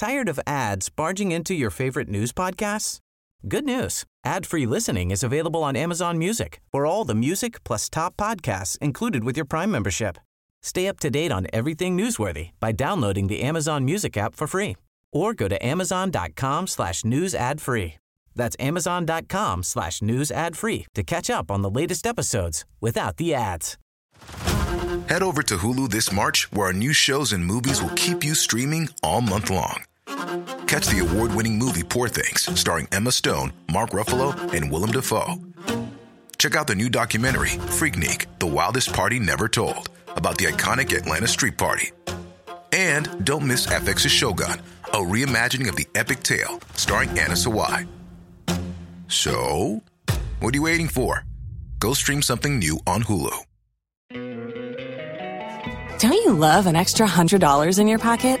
Tired of ads barging into your favorite news podcasts? Good news. Ad-free listening is available on Amazon Music for all the music plus top podcasts included with your Prime membership. Stay up to date on everything newsworthy by downloading the Amazon Music app for free or go to amazon.com slash news ad free. That's amazon.com slash news ad free to catch up on the latest episodes without the ads. Head over to Hulu this March, where our new shows and movies will keep you streaming all month long. Catch the award winning movie Poor Things, starring Emma Stone, Mark Ruffalo, and Willem Dafoe. Check out the new documentary, Freaknik The Wildest Party Never Told, about the iconic Atlanta Street Party. And don't miss FX's Shogun, a reimagining of the epic tale, starring Anna Sawai. So, what are you waiting for? Go stream something new on Hulu. Don't you love an extra $100 in your pocket?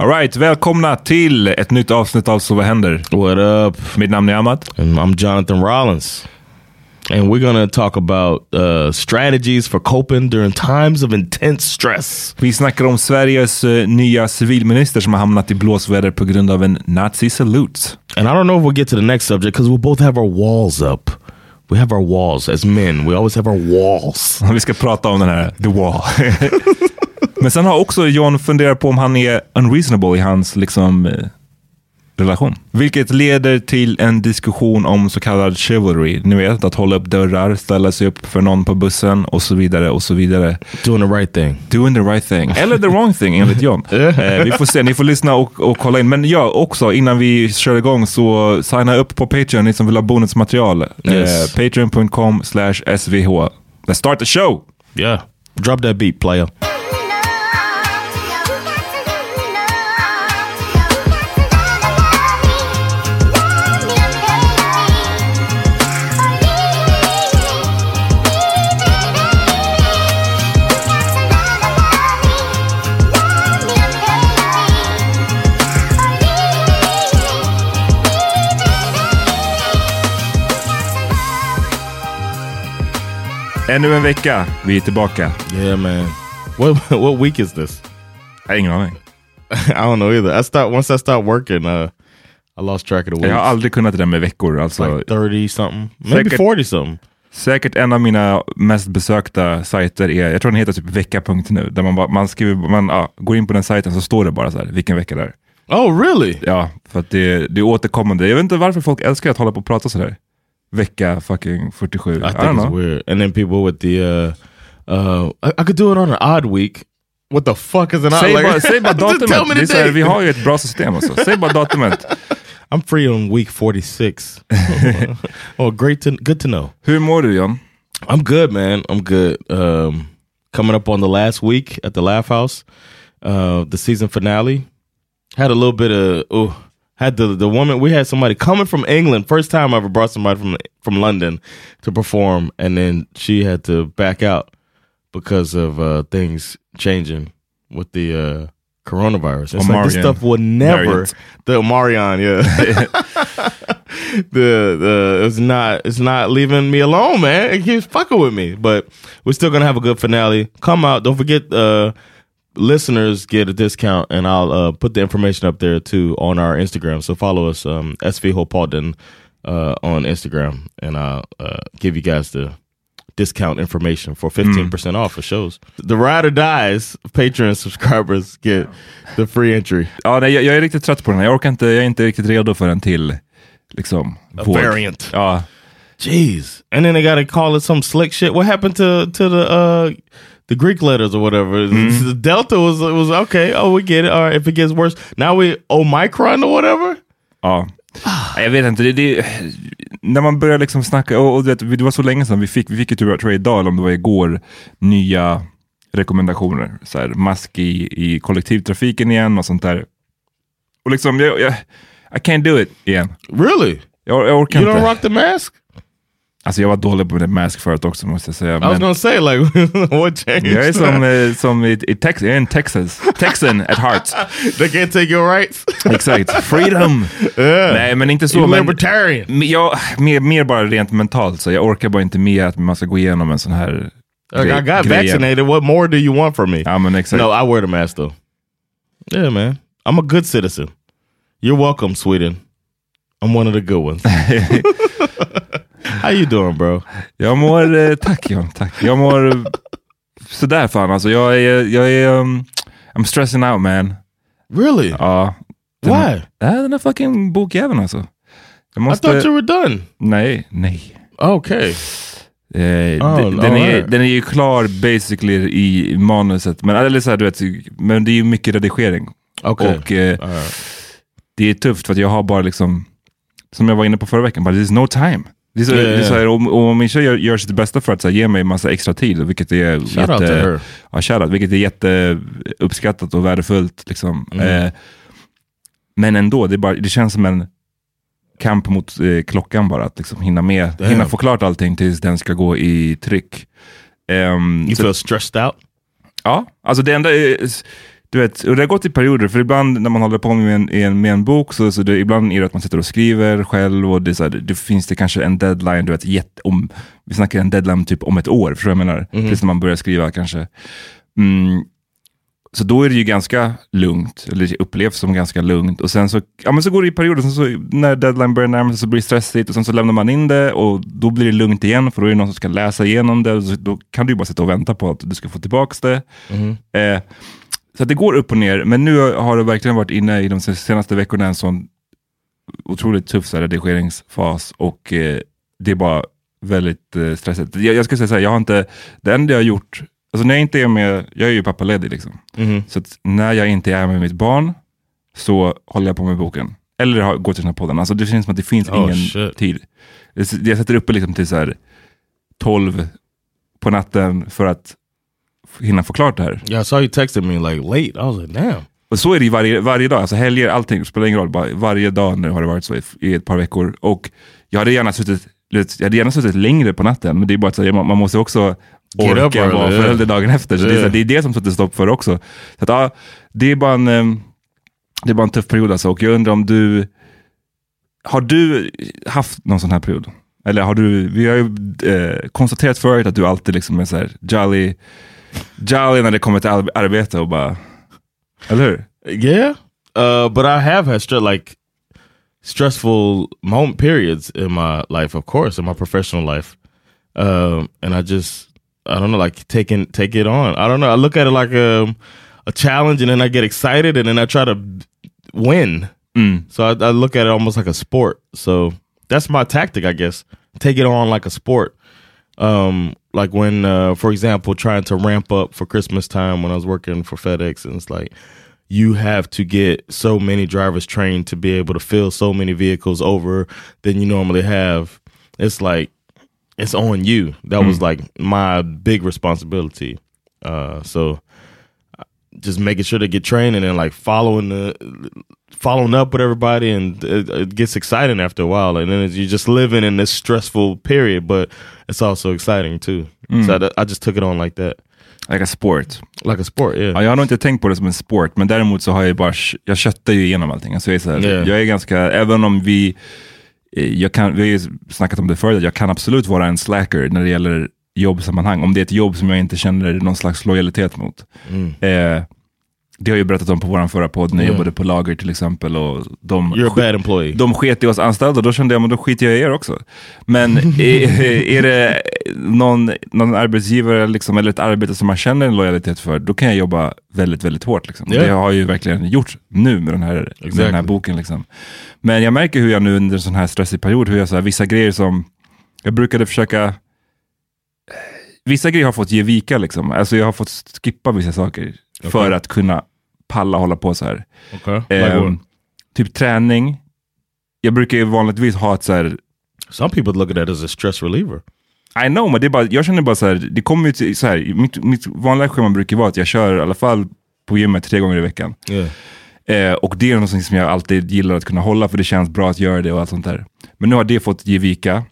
Alright, välkomna till ett nytt avsnitt av Så vad händer? What up? Mitt namn är Amat. And I'm Jonathan Rollins. And we're to talk about uh, strategies for coping during times of intense stress. Vi snackar om Sveriges uh, nya civilminister som har hamnat i blåsväder på grund av en nazi-salute. And I don't know if we'll get to the next subject because we both have our walls up. We have our walls as men. We always have our walls. Vi ska prata om den här The Wall. Men sen har också John funderat på om han är unreasonable i hans liksom, eh, relation. Vilket leder till en diskussion om så kallad chivalry. Ni vet, att hålla upp dörrar, ställa sig upp för någon på bussen och så vidare och så vidare. Doing the right thing. Doing the right thing. Eller the wrong thing enligt John. eh, vi får se, ni får lyssna och, och kolla in. Men ja, också innan vi kör igång så signa upp på Patreon, ni som vill ha bonusmaterial. Yes. Eh, Patreon.com slash SVH. Let's start the show! Yeah. Drop that beat, player. Ännu en vecka, vi är tillbaka. Yeah, man. What what week is this? Jag har ingen aning. I don't know either. I start once I start working. Uh, I lost track of the Jag week. har aldrig kunnat det där med veckor. Alltså, like thirty something, maybe Säkert- forty something. Säkert en av mina mest besökta sajter är, jag tror den heter typ vecka.nu, där man, bara, man, skriver, man ja, går in på den sajten så står det bara så här, vilken vecka det är. Oh, really? Ja, för att det, det är återkommande. Jag vet inte varför folk älskar att hålla på och prata sådär. Vecka fucking 47. I, I think don't it's know. weird. And then people with the, uh, uh, I, I could do it on an odd week. What the fuck is an odd? Säg like- bara, säg bara Just tell datumet. me Det är så här, vi har ju ett bra system alltså. Säg bara datumet. I'm free on week 46. oh, great to good to know. Hur mår du John? I'm good, man. I'm good. Um, coming up on the last week at the Laugh House, uh, the season finale. Had a little bit of oh, had the the woman. We had somebody coming from England. First time I ever brought somebody from from London to perform, and then she had to back out because of uh, things changing with the uh, coronavirus. It's like this stuff will never variant. the Omarion, yeah. the the it's not it's not leaving me alone, man. It keeps fucking with me. But we're still gonna have a good finale. Come out. Don't forget uh listeners get a discount and I'll uh put the information up there too on our Instagram. So follow us, um SV Hopalden uh on Instagram and I'll uh give you guys the discount information for 15% off for shows. The ride or dies Patreon subscribers get the free entry. Ja, nej, jag, jag är riktigt trött på den här. Jag orkar inte, jag är inte riktigt redo för en till liksom, A våg. variant. Ja, Jeez. And then they gotta call it some slick shit. What happened to to the uh the Greek letters or whatever? The Delta was was okay. Oh, we get it. All right, if it gets worse. Now we Omicron or whatever. Ja. Jag vet inte, det, det, när man börjar liksom snacka, och, och vet, det var så länge sedan vi fick, vi fick ju jag tror idag eller om det var igår, nya rekommendationer. Så här, mask i, i kollektivtrafiken igen och sånt där. Och liksom, jag, jag, I can't do it igen. Really? Jag, jag orkar You inte. don't rock the mask? Alltså jag var dålig på det mask förut också måste jag säga. I was gonna say like what changed? jag är som, eh, som i, i Tex jag är en Texas. Texan at heart. they can't take your rights. Exakt. Freedom! yeah. Nej men inte så. You're Men, libertarian. jag, mer, mer bara rent mentalt. Så jag orkar bara inte med att man ska gå igenom en sån här Like, I got grej igen. vaccinated. What more do you want from me? Ja men exakt. No, I wear the mask though. Yeah, man. I'm a good citizen. You're welcome, Sweden. I'm one of the good ones. How you doing, bro? Jag mår, eh, tack John, tack. Jag mår sådär fan alltså. Jag är, jag är, um, I'm stressing out man. Really? Ja. Den, Why? Ja, den här fucking bokjäveln alltså. Jag I måste, thought you were done. nej, nej. Okay. Eh, Oh, den, den, är, alright. den är ju klar basically i manuset. Men, eller så här, du vet, men det är ju mycket redigering. Okay. Och eh, right. det är tufft för att jag har bara liksom, som jag var inne på förra veckan, bara there's no time. Det är så, Ja, ja, det är så här, om, om min tjej gör, gör sitt bästa för att så här, ge mig massa extra tid, vilket är Shout her. Ja, shoutout, vilket är jätteuppskattat och värdefullt. Liksom. Mm. Eh, men ändå, det, bara, det känns som en kamp mot eh, klockan bara, att liksom hinna med, Damn. hinna få klart allting tills den ska gå i tryck. Ehm, You så- feel stressed out? Ja, alltså det enda är, du vet, och det har gått i perioder, för ibland när man håller på med en, en, med en bok, så, så det, ibland är det att man sitter och skriver själv och det, så här, det finns det kanske en deadline, du vet, jätte, om, vi snackar en deadline typ om ett år, förstår jag menar? Tills när man börjar skriva kanske. Mm, så då är det ju ganska lugnt, eller upplevs som ganska lugnt. Och sen så, ja, men så går det i perioder, sen så, när deadline börjar närma sig så blir det stressigt och sen så lämnar man in det och då blir det lugnt igen för då är det någon som ska läsa igenom det. Och så, då kan du ju bara sitta och vänta på att du ska få tillbaka det. Eh, så det går upp och ner, men nu har det verkligen varit inne i de senaste veckorna en sån otroligt tuff så här, redigeringsfas och eh, det är bara väldigt eh, stressigt. Jag, jag ska säga så här, jag har inte, det enda jag har gjort, alltså när jag inte är med, jag är ju pappaledig liksom. Mhm. Så när jag inte är med mitt barn så håller jag på med boken. Eller har- går till den här podden. Alltså det känns som att det finns Oh, ingen shit. tid. Jag sätter uppe liksom till så här 12 på natten för att hinna få klart det här. Yeah, I saw you texted me like late. I was like, damn. Och så är det ju varje, varje dag, alltså helger, allting spelar ingen roll. Bara varje dag nu har det varit så i, i ett par veckor. Och jag hade gärna suttit, jag hade gärna suttit längre på natten, men det är bara att man, man måste också up orka vara yeah. förälder dagen efter. Så det, är, här, Yeah. det är det som sätter stopp för också. Så att, ja, det är bara en, ehm, det är bara en tuff period alltså. Och jag undrar om du, har du haft någon sån här period? Eller har du, vi har ju eh, konstaterat förut att du alltid liksom är så här jolly, jolly när det kommer till ar- arbete och bara, eller hur? Yeah, uh, but I have had str- like stressful moment periods in my life, of course, in my professional life, um, and I just I don't know, like taking take it on. I don't know. I look at it like a a challenge, and then I get excited, and then I try to win. Mm. So I, I look at it almost like a sport. So that's my tactic, I guess. Take it on like a sport. Um, like when, uh, for example, trying to ramp up for Christmas time when I was working for FedEx, and it's like you have to get so many drivers trained to be able to fill so many vehicles over than you normally have. It's like it's on you. That was like my big responsibility. Uh, so just making sure they get trained and then like following the following up with everybody and it, it gets exciting after a while and then you're just living in this stressful period but it's also exciting too so I, I just took it on like that Like a sport. like a sport yeah Ja, jag har nog inte tänkt på det som en sport, men däremot så har jag bara, jag köttar ju igenom allting. Alltså jag, är så här, Yeah. jag är ganska, även om vi, eh, jag kan, vi har ju snackat om det förut, jag kan absolut vara en slacker när det gäller jobbsammanhang. Om det är ett jobb som jag inte känner någon slags lojalitet mot. Eh, det har jag ju berättat om på vår förra podd, när jag Yeah. jobbade på lager till exempel. Och de, you're a bad employee de sket i oss anställda, då kände jag men då skiter jag i er också. Men är, är det någon, någon arbetsgivare liksom, eller ett arbete som man känner en lojalitet för, då kan jag jobba väldigt, väldigt hårt. Liksom. Ja. Det har jag ju verkligen gjort nu med den här, med den här Exactly. boken. Liksom. Men jag märker hur jag nu under en sån här stressig period, hur jag så här, vissa grejer som, jag brukade försöka Vissa grejer har fått ge vika, liksom. alltså jag har fått skippa vissa saker för Okej. att kunna palla hålla på så här. okay what? typ träning. Jag brukar ju vanligtvis ha ett så här, some people look at that as a stress reliever I know, men det är bara, jag känner bara så här, det kommer ju till så här, mitt, mitt vanliga schema brukar vara att jag kör i alla fall på gymmet tre gånger i veckan. yeah Eh, och det är något som jag alltid gillar att kunna hålla, för det känns bra att göra det och allt sånt där. Men nu har det fått ge vika.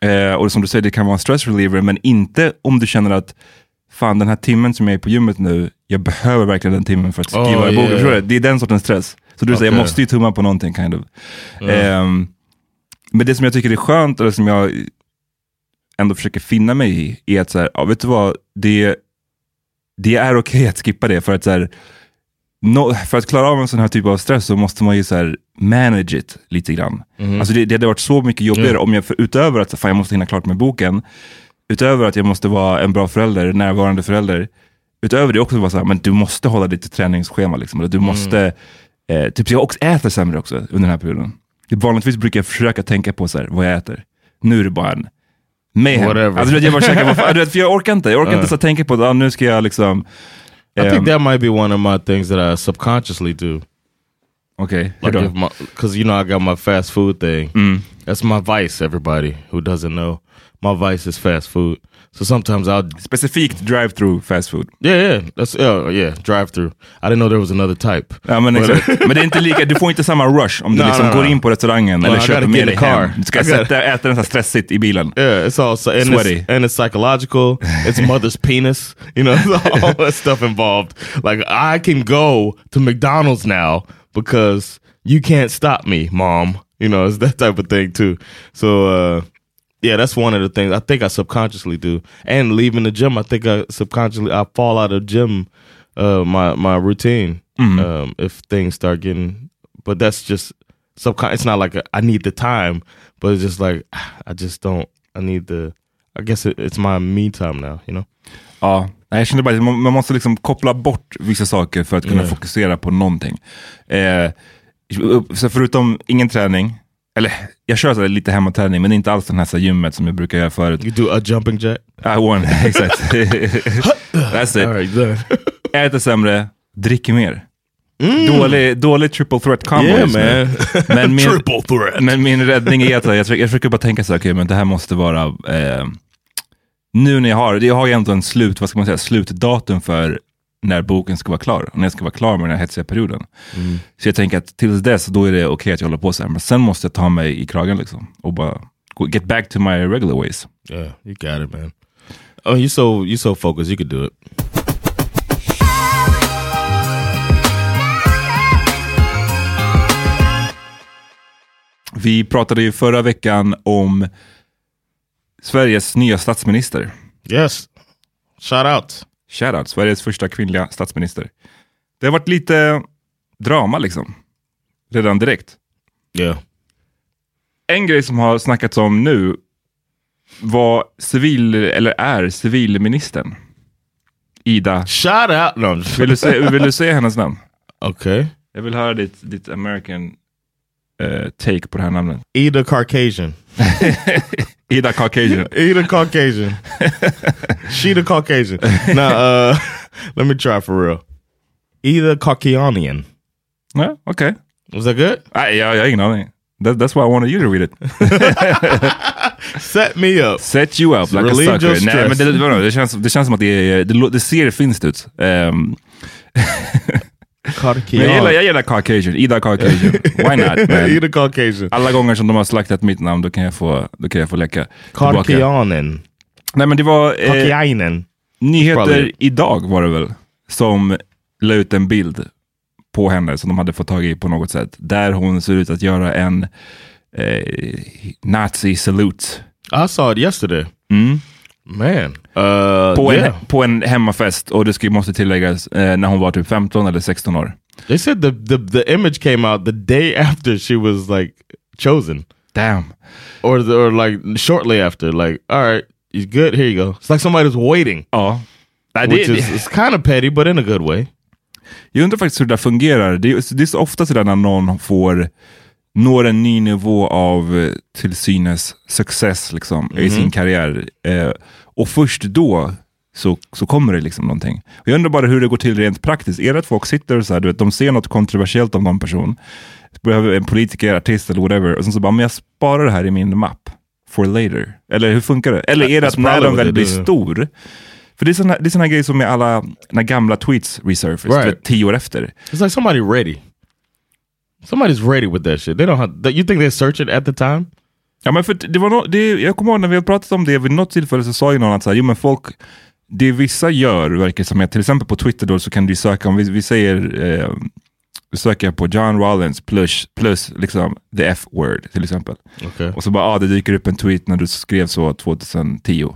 Eh, och som du säger, det kan vara en stress reliever, men inte om du känner att fan den här timmen som jag är på gymmet nu, jag behöver verkligen den timmen för att skriva Oh, en bok. yeah. Det är den sortens stress. Så du säger, jag måste ju tumma på någonting kind of. Ehm, men det som jag tycker är skönt, eller som jag ändå försöker finna mig i, är att så här, ja, vet du vad, det, det är okej att skippa det. För att, så här, no, för att klara av en sån här typ av stress så måste man ju så här, manage it lite grann. Alltså det, det hade varit så mycket jobbigare om jag, för, utöver att fan, jag måste hinna klart med boken, utöver att jag måste vara en bra förälder, närvarande förälder, utöver det också vara så här, men du måste hålla ditt träningsschema. Liksom, eller du måste, eh, typ, jag också äter sämre också under den här perioden. Vanligtvis brukar jag försöka tänka på så här, vad jag äter. Nu är det bara en mayhem. Whatever. Alltså, jag bara käkar, för jag orkar inte. Jag orkar inte så tänka på att ah, nu ska jag liksom... I ehm, think that might be one of my things that I subconsciously do. Hur Like you know I got my fast food thing. Mm. That's my vice. Everybody who doesn't know, my vice is fast food. So sometimes I'll Specifikt drive-through fast food. yeah yeah that's yeah yeah drive through. I didn't know there was another type. Ja, men, But- exakt. men det är inte lika, du får inte samma rush om du No, liksom no, går no. in på restaurangen eller I köper gotta med dig in the car. hem. Du ska gotta- sätta, äta den så här stressigt i bilen. Yeah, it's all so, and Sweaty. it's, and it's psychological. it's mother's penis. You know, all that stuff involved. Like I can go to McDonald's now because you can't stop me, mom. You know, it's that type of thing too. So uh, yeah, that's one of the things I think I subconsciously do. And leaving the gym, I think I subconsciously I fall out of gym uh, my my routine um, if things start getting. But that's just subcon. It's not like a, I need the time, but it's just like I just don't. I need the. I guess it, it's my me time now. You know. Ja, jag känner bara att man, måste liksom koppla bort vissa saker för att kunna Mm. fokusera på någonting. Eh, så förutom ingen träning, eller jag kör så här lite hemmaträning, men inte alls den här, så här gymmet som jag brukar göra förut. You do a jumping jack. I won, exakt. That's it. All right. Äter sämre, dricker mer. Dålig, dålig triple threat combo Mm. yeah, man. Men min, Triple threat. men min räddning är att jag, försöker- jag försöker bara tänka så här, okej, men det här måste vara, eh, nu när jag har, jag har ju ändå en slut, vad ska man säga, slutdatum för när boken ska vara klar, när jag ska vara klar med den här hetsiga perioden. Så jag tänker att tills dess, då är det okej att jag håller på så här, men sen måste jag ta mig i kragen liksom, och bara get back to my regular ways. Yeah, you got it, man. Oh, you so you so focused. You could do it. Vi pratade ju förra veckan om Sveriges nya statsminister. Yes. Shout out. Shoutout, Sveriges första kvinnliga statsminister. Det har varit lite drama liksom, redan direkt. Yeah. En grej som har snackats om nu var civil, eller är civilministern. Ida. Shout out. No. Vill du, se, vill du säga hennes namn? okay. Jag vill höra ditt, ditt American eh, take på det här namnet. Ida Caucasian. Ida Caucasian. Ida Caucasian. she the Caucasian. Now, uh, let me try for real. Ida Caucasian. Ja, Okej. Was that good? Jag, jag har ingen aning. That, that's why I wanted you to read it. Set me up. Set you up like Relieve a sucker. Nej, men det, det, det, känns, det känns som att det, det, det ser finskt ut. Um, men jag gillar, jag gillar Caucasian. Ida Caucasian. Why not? Man? Ida Caucasian. Alla gånger som de har slaktat mitt namn, då kan jag få, då kan jag få läcka. Caucasianen. Nej, men det var eh, nyheter Probably. idag var det väl, som la ut en bild på henne som de hade fått tag i på något sätt. Där hon ser ut att göra en eh, nazi-salute. I saw it yesterday. Mm. Man. Uh, På, yeah. en, på en hemmafest och det ska, måste tilläggas eh, när hon var typ 15 eller 16 år. They said the, the the image came out the day after she was like chosen, Damn. or the, or like shortly after. Like, all right, you're good. Here you go. It's like somebody's waiting, Ja. Det, which is it's kind of petty, but in a good way. jag undrar faktiskt hur det där fungerar. Det, är- det är så ofta sådär när någon får når en ny nivå av eh, till synes success liksom, i sin karriär. Eh, och först då så, så kommer det liksom någonting. Och jag undrar bara hur det går till rent praktiskt. Är det att folk sitter och så här, du vet, de ser något kontroversiellt om någon person, en politiker, artist eller whatever, och sen så bara, men jag sparar det här i min mapp for later. Eller hur funkar det? Eller är det att när de väl blir stor, För det är såna, det är såna grejer som med alla när gamla tweets resurface, Right. tio år efter. It's like somebody ready. Somebody's ready with that shit. They don't have. You think they search it at the time? Ja, men för det var no, det, jag kommer ihåg när vi har pratat om det vid något tillfälle så sa ju någon att så här, jo, men folk, det vissa gör verkar som att till exempel på Twitter då så kan du söka om, vi, vi säger, eh, söker på John Rollins plus, plus liksom the F-word till exempel. Okay. Och så bara, ah, det dyker upp en tweet när du skrev så 2010.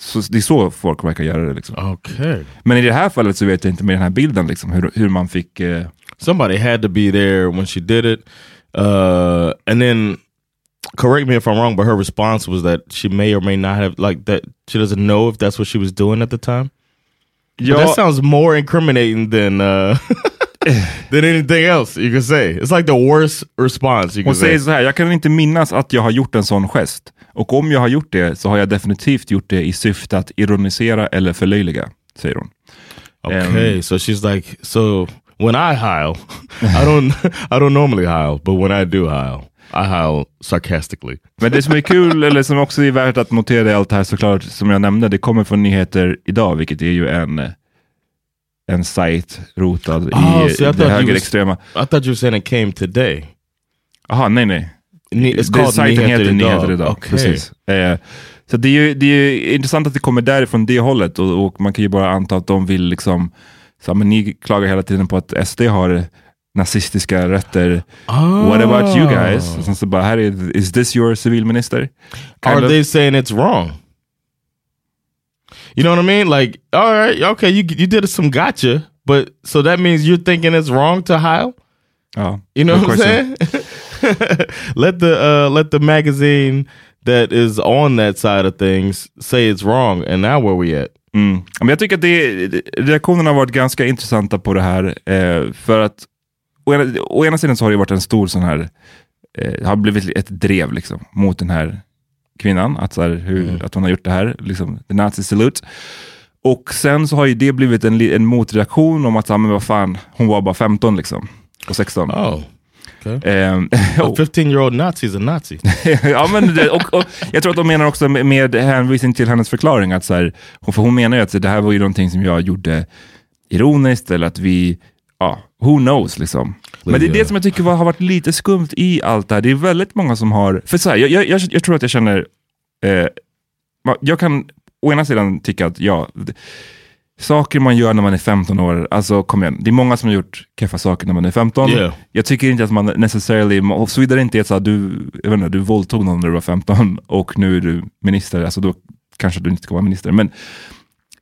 Så det är så folk verkar göra det. Liksom. Okay. Men i det här fallet så vet jag inte med den här bilden liksom, hur, hur man fick... Eh, Somebody had to be there when she did it. Uh, and then, correct me if I'm wrong, but her response was that she may or may not have like that. She doesn't know if that's what she was doing at the time. But that sounds more incriminating than uh, than anything else you can say. It's like the worst response you can Hon säger say. så här, jag kan inte minnas att jag har gjort en sån gest. Och om jag har gjort det så har jag definitivt gjort det i syfte att ironisera eller förlöjliga, säger hon. Okay, so she's like, so when I heil, I don't, I don't normally heil, but when I do heil, I heil sarcastically. Men det som är kul, eller som också är värt att notera i allt det här såklart, som jag nämnde, det kommer från Nyheter Idag, vilket är ju en, en sajt rotad Oh, i see, I thought det you was- högerextrema. I thought you were saying it came today. Jaha, nej nej. Ni- Det- sajten Nyheter heter Idag. Nyheter Idag. Okay. Precis. Eh, så det är ju det är intressant att det kommer därifrån det hållet och, och man kan ju bara anta att de vill liksom, så, men ni klagar hela tiden på att SD har nazistiska rötter. What about you guys? Och sen så bara, här är, is this your civilminister? Kind Are of. they saying it's wrong? You know what I mean? Like, all right, okay, you you did some gotcha, but so that means you're thinking it's wrong to heil? Ja, You know what I'm saying? let the uh, let the magazine that is on that side of things say it's wrong, and now where we at? Mm. Men jag tycker att det, reaktionerna har varit ganska intressanta på det här. Eh, för att å ena, å ena sidan så har det varit en stor sån här, eh, har blivit ett drev liksom, mot den här kvinnan. Att, så här, hur, att hon har gjort det här, liksom, the nazi salute. Och sen så har ju det blivit en, en motreaktion om att, så här, men vad fan, hon var bara 15 liksom. Och 16. Oh, okay. Ehm, A 15 year old Nazi is a Nazi. ja, men det, och, och jag tror att de menar också med, med hänvisning till hennes förklaring, att så här, för hon menar ju att så, det här var ju någonting som jag gjorde ironiskt, eller att vi, ja, who knows liksom. Men det är det som jag tycker var, har varit lite skumt i allt det här. Det är väldigt många som har, för så här, jag, jag, jag, tror att jag känner, eh, jag kan å ena sidan tycka att ja, saker man gör när man är 15 år, alltså kom igen, det är många som har gjort keffa saker när man är 15. Yeah. Jag tycker inte att man necessarily, såvida det inte är så att du, jag vet inte, du våldtog någon när du var 15 och nu är du minister, alltså då kanske du inte ska vara minister. Men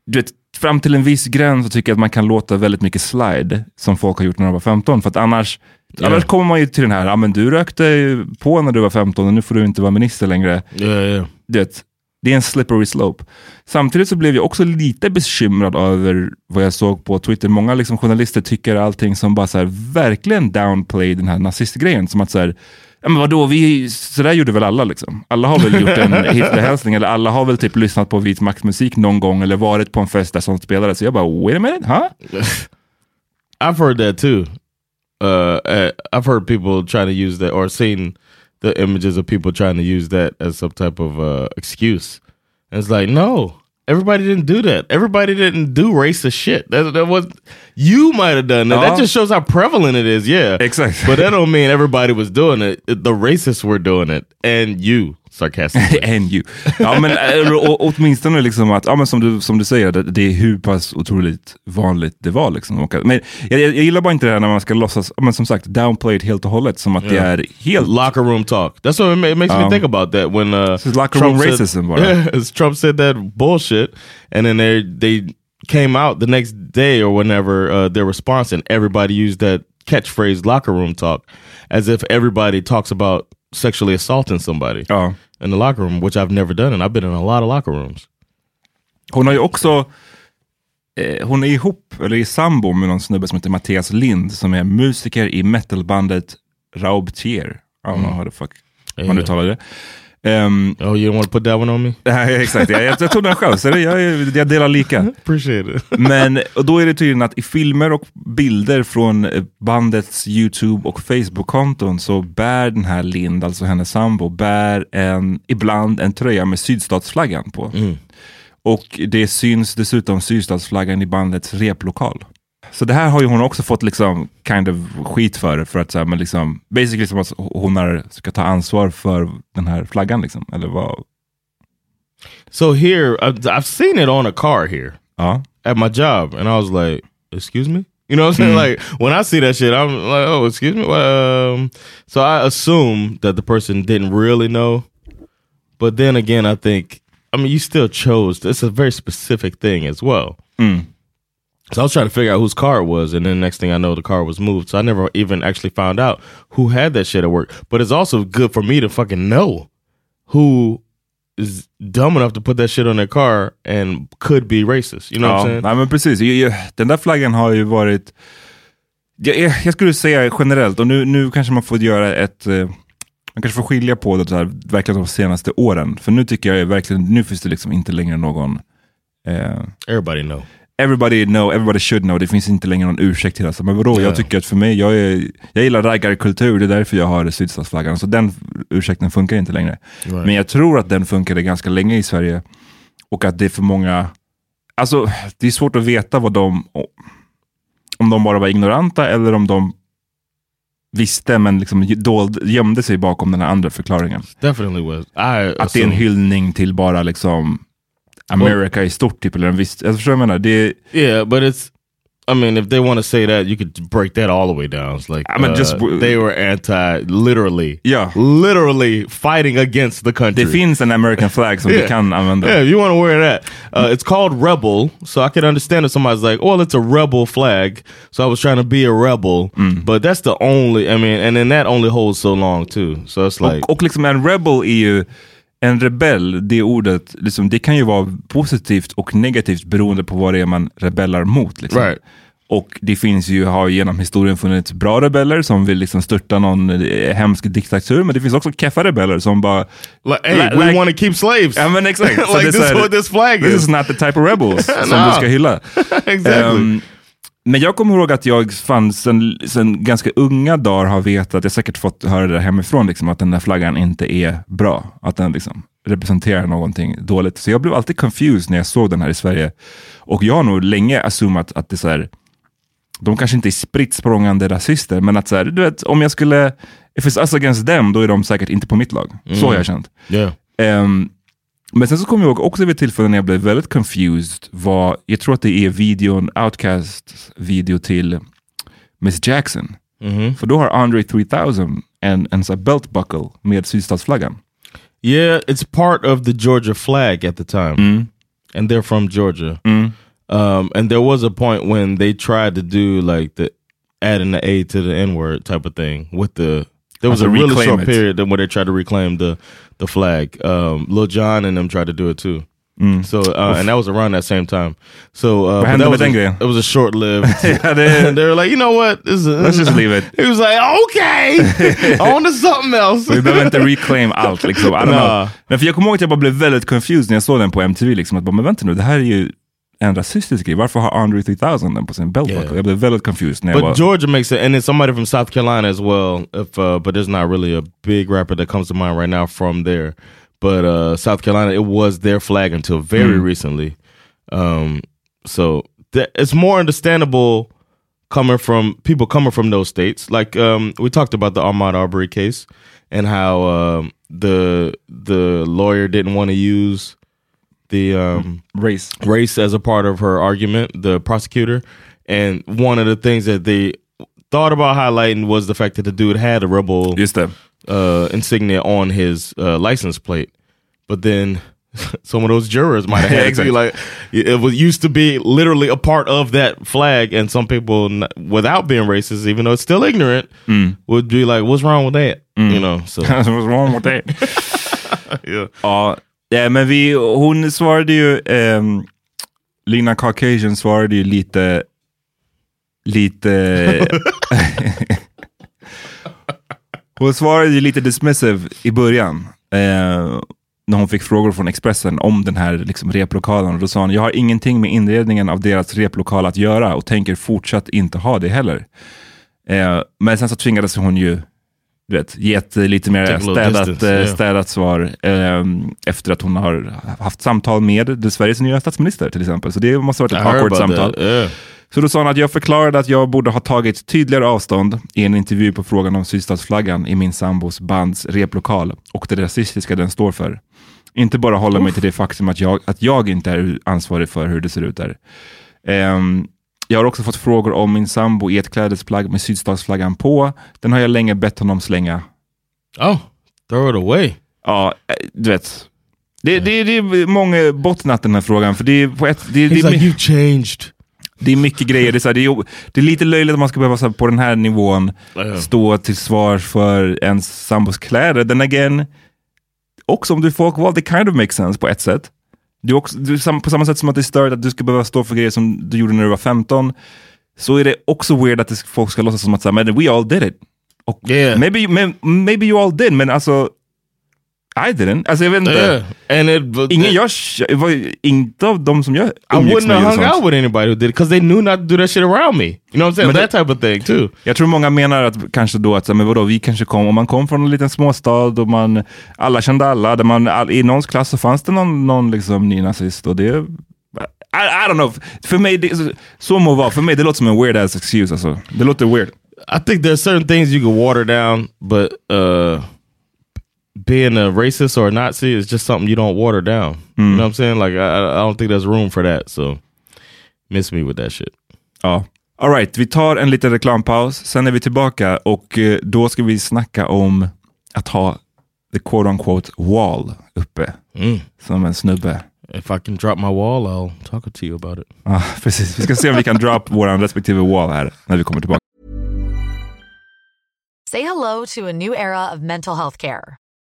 du vet, fram till en viss gräns så tycker jag att man kan låta väldigt mycket slide, som folk har gjort när de var 15. För att annars, annars kommer man ju till den här, ja men du rökte på när du var 15 och nu får du inte vara minister längre. Yeah, yeah. Du vet, det är en slippery slope. Samtidigt så blev jag också lite bekymrad över vad jag såg på Twitter. Många liksom journalister tycker allting som bara så här, verkligen downplay den här nazistgrejen. Som att så här, ja men vadå, vi, så där gjorde väl alla liksom. Alla har väl gjort en Hitlerhälsning eller alla har väl typ lyssnat på vit maktmusik någon gång eller varit på en fest där sånt spelades. Så jag bara, wait a minute, huh? I've heard that too. Uh, uh, I've heard people try to use that or seen the images of people trying to use that as some type of uh, excuse. And it's like, no, everybody didn't do that. Everybody didn't do racist shit. That, that was you might have done that. Ja. That just shows how prevalent it is. Yeah, exactly. But that don't mean everybody was doing it. The racists were doing it, and you sarcastically. And you. Ja, men eh, åtminstone liksom att, ja, men som, du, som du säger, det, det är hur pass otroligt vanligt det var. Liksom. Men jag, jag, gillar bara inte det här när man ska låtsas, men som sagt, downplay it helt och hållet, som att det Yeah. är helt... locker room talk. That's what it, ma- it makes me Um, think about that when uh, This is locker room said- racism, bara. Yeah, Trump said that bullshit, and then they they came out the next day or whenever uh, their response, and everybody used that catchphrase "locker room talk" as if everybody talks about sexually assaulting somebody Ja. in the locker room, which I've never done, and I've been in a lot of locker rooms. Hon har ju också, eh, hon är ihop, eller i sambo med någon snubbe som heter Mattias Lind, som är musiker i metalbandet Raubtier. I don't know how the fuck man uttalar det. Ehm, Oh, you don't want to put that one on me? nej, exakt, jag, jag, jag tog den själv, så det, jag, jag delar lika. Appreciate it. Men och då är det tydligen att i filmer och bilder från eh, bandets YouTube och Facebook-konton så bär den här Lind, alltså hennes sambo, bär en, ibland en tröja med sydstatsflaggan på. Och det syns dessutom sydstatsflaggan i bandets replokal. Så det här har ju hon också fått liksom kind of skit för, för att så här, men liksom, basically som att hon är, ska ta ansvar för den här flaggan liksom, eller vad? So here, I've, I've seen it on a car here Ja. at my job, and I was like, "Excuse me." You know what I'm saying? Like when I see that shit, I'm like, "Oh, excuse me." Um, so I assume that the person didn't really know, but then again, I think, I mean, you still chose. It's a very specific thing as well. So I was trying to figure out whose car it was, and then next thing I know, the car was moved. So I never even actually found out who had that shit at work. But it's also good for me to fucking know who is dumb enough to put that shit on their car and could be racist. You know what I'm Ja, saying? nej, men precis. Den där flaggan har ju varit, jag, jag skulle säga generellt, och nu, nu kanske man får göra ett, eh, man kanske får skilja på det här, verkligen de senaste åren. För nu tycker jag verkligen, nu finns det liksom inte längre någon, eh, Everybody know. Everybody know, everybody should know, det finns inte längre någon ursäkt till det. Alltså, men vadå, Ja. jag tycker att för mig, jag, är, jag gillar raggarkultur, det är därför jag har sydstatsflaggan. Så den ursäkten funkar inte längre. Right. Men jag tror att den funkade ganska länge i Sverige. Och att det är för många, alltså det är svårt att veta vad de, om de bara var ignoranta eller om de visste men liksom dold, gömde sig bakom den här andra förklaringen. Definitely was. I Att det är en assume- hyllning till bara liksom America i stort, typ, eller en viss, jag förstår jag menar. Det Yeah, but it's. I mean, if they want to say that, you could break that all the way down. It's like I mean, uh, just they were anti, literally, yeah, literally fighting against the country. det finns en American flag som Yeah. du kan använda. Yeah, if you want to wear that, uh, it's called rebel. So I can understand if somebody's like, "Well, it's a rebel flag." So I was trying to be a rebel, but that's the only. I mean, and then that only holds so long too. So it's like, Och, och liksom en rebel är ju, en rebell, det ordet, liksom, det kan ju vara positivt och negativt beroende på vad det är man rebellar mot. Liksom. Right. Och det finns ju, har genom historien funnits bra rebeller som vill liksom störta någon eh, hemsk diktatur, men det finns också keffa rebeller som bara... like, hey, Like- we like- want to keep slaves. Ja men exakt. Like this is här, what this flag This is. is not the type of rebels som No. du ska hylla. exactly. Ehm, men jag kommer ihåg att jag fann sen, sen ganska unga dagar har vetat, jag säkert fått höra det hemifrån, liksom, att den där flaggan inte är bra. Att den liksom representerar någonting dåligt. Så jag blev alltid confused när jag såg den här i Sverige. Och jag har nog länge assumat att det är så här, de kanske inte är spritt språngande rasister, men att så här, du vet, om jag skulle, if it's us against them, då är de säkert inte på mitt lag. Så har jag känt. yeah. Ehm, men sen så kommer jag ihåg också vid tillfällen när jag blev väldigt confused var, jag tror att det är videon, Outcasts video till Miss Jackson. För då har Andre 3000 en, en sån belt buckle med sydstatsflaggan. Yeah, it's part of the Georgia flag at the time, and they're from Georgia. Um, and there was a point when they tried to do like the adding the A to the N word type of thing with the. There was a really short it. period where they tried to reclaim the the flag. Um, Lil Jon and them tried to do it too. So uh, and that was around that same time. So uh, that was a, it was a short lived. And they were like, you know what? This is, Let's just leave it. He was like, okay, on to something else. Vi behöver inte reclaim allt. Liksom. I don't know. Nah. Men för jag kommer ihåg att jag bara blev väldigt confused när jag såg den på MTV. Liksom, att bara, men vänta nu, det här är ju en rasistisk grej. Varför har Andre 3000 den på sin belt buckle? Jag blev väldigt confused när But var... Georgia makes it, and then somebody from South Carolina as well. If uh, but there's not really a big rapper that comes to mind right now from there. But uh, South Carolina, it was their flag until very recently. Um, so it's more understandable coming from people coming from those states. Like um, we talked about the Ahmaud Arbery case and how um, the the lawyer didn't want to use the um, Race. race as a part of her argument, the prosecutor. And one of the things that they thought about highlighting was the fact that the dude had a rebel Just det. uh, insignia on his uh, license plate. But then some of those jurors might have had it Exactly. be like it was used to be literally a part of that flag, and some people, n- without being racist, even though it's still ignorant, would be like, "What's wrong with that?" You know. So What's wrong with that? yeah. Ja, ja, men vi, hon svarade ju, ehm, Lina Caucasian svarade ju lite, lite, hon svarade ju lite dismissive i början. Eh, när hon fick frågor från Expressen om den här liksom, replokalen. Och då sa hon, jag har ingenting med inredningen av deras replokal att göra och tänker fortsatt inte ha det heller. Eh, men sen så tvingades hon ju du vet, gett lite mer städat, distance, eh, städat svar eh, efter att hon har haft samtal med Sveriges nya statsminister till exempel. Så det måste ha varit ett awkward samtal. Yeah. Så då sa hon att jag förklarade att jag borde ha tagit tydligare avstånd i en intervju på frågan om sydstatsflaggan i min sambos bands replokal och det rasistiska den står för. Inte bara hålla mig till det faktum att jag, att jag inte är ansvarig för hur det ser ut där. Ehm, jag har också fått frågor om min sambo i ett klädesplagg med sydstatsflaggan på. Den har jag länge bett honom slänga. Oh, throw it away. Ja, eh, du vet. Det, det, det är många bottnat den här frågan, för det är på ett... Det, det, He's är, like, you changed. det är mycket grejer. Det är, så här, det, är, det är lite löjligt att man ska behöva här, på den här nivån stå till svars för ens sambos kläder. Den again, också om du är folkvald, det kind of makes sense på ett sätt. Du också, du, på samma sätt som att det är stört att du ska behöva stå för grejer som du gjorde när du var 15, så är det också weird att folk ska låtsas som att så här, men we all did it. Och Yeah. maybe, maybe you all did, men alltså I didn't. Alltså jag vet inte. Yeah. And it, Ingen jag, inte av de som jag I umgicks wouldn't med have hung out with anybody who did it because they knew not to do that shit around me. You know what I'm saying? Men det- that type of thing too. Jag tror många menar att kanske då att, men vadå, vi kanske kom, om man kom från en liten småstad och man, alla kände alla, där man, all, i någons klass så fanns det någon, någon liksom nynazist och det, I, I don't know, för mig, det, så, så må vara, för mig det låter som en weird ass excuse alltså. Det låter weird. I think there's certain things you can water down, but uh, being a racist or a Nazi is just something you don't water down. You mm. know what I'm saying? Like I, I don't think there's room for that. So miss me with that shit. Ja. Alright, vi tar en liten reklampaus, sen är vi tillbaka och eh, då ska vi snacka om att ha the quote unquote wall uppe. Mm. Som en snubbe. If I can drop my wall, I'll talk to you about it. Ja, ah, precis. Vi ska se om vi kan drop vår respektive wall här när vi kommer tillbaka. Say hello to a new era of mental health care.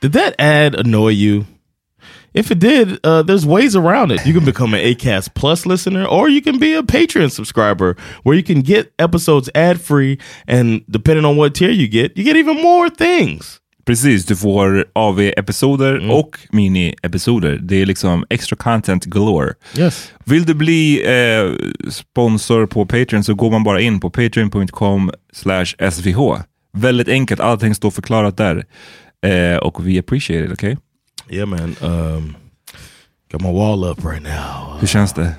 Did that ad annoy you? If it did, uh, there's ways around it. You can become an ACAST Plus listener, or you can be a Patreon subscriber where you can get episodes ad free. And depending on what tier you get, you get even more things. Precis, du får AV-episoder och mini-episoder. Det är liksom extra content galore. Yes. Vill du bli eh, sponsor på Patreon så går man bara in på patreon.com svh. Väldigt enkelt, allting står förklarat där. Eh, och vi appreciate it, okej? Yeah, man. Um, got my wall up right now. Hur känns det?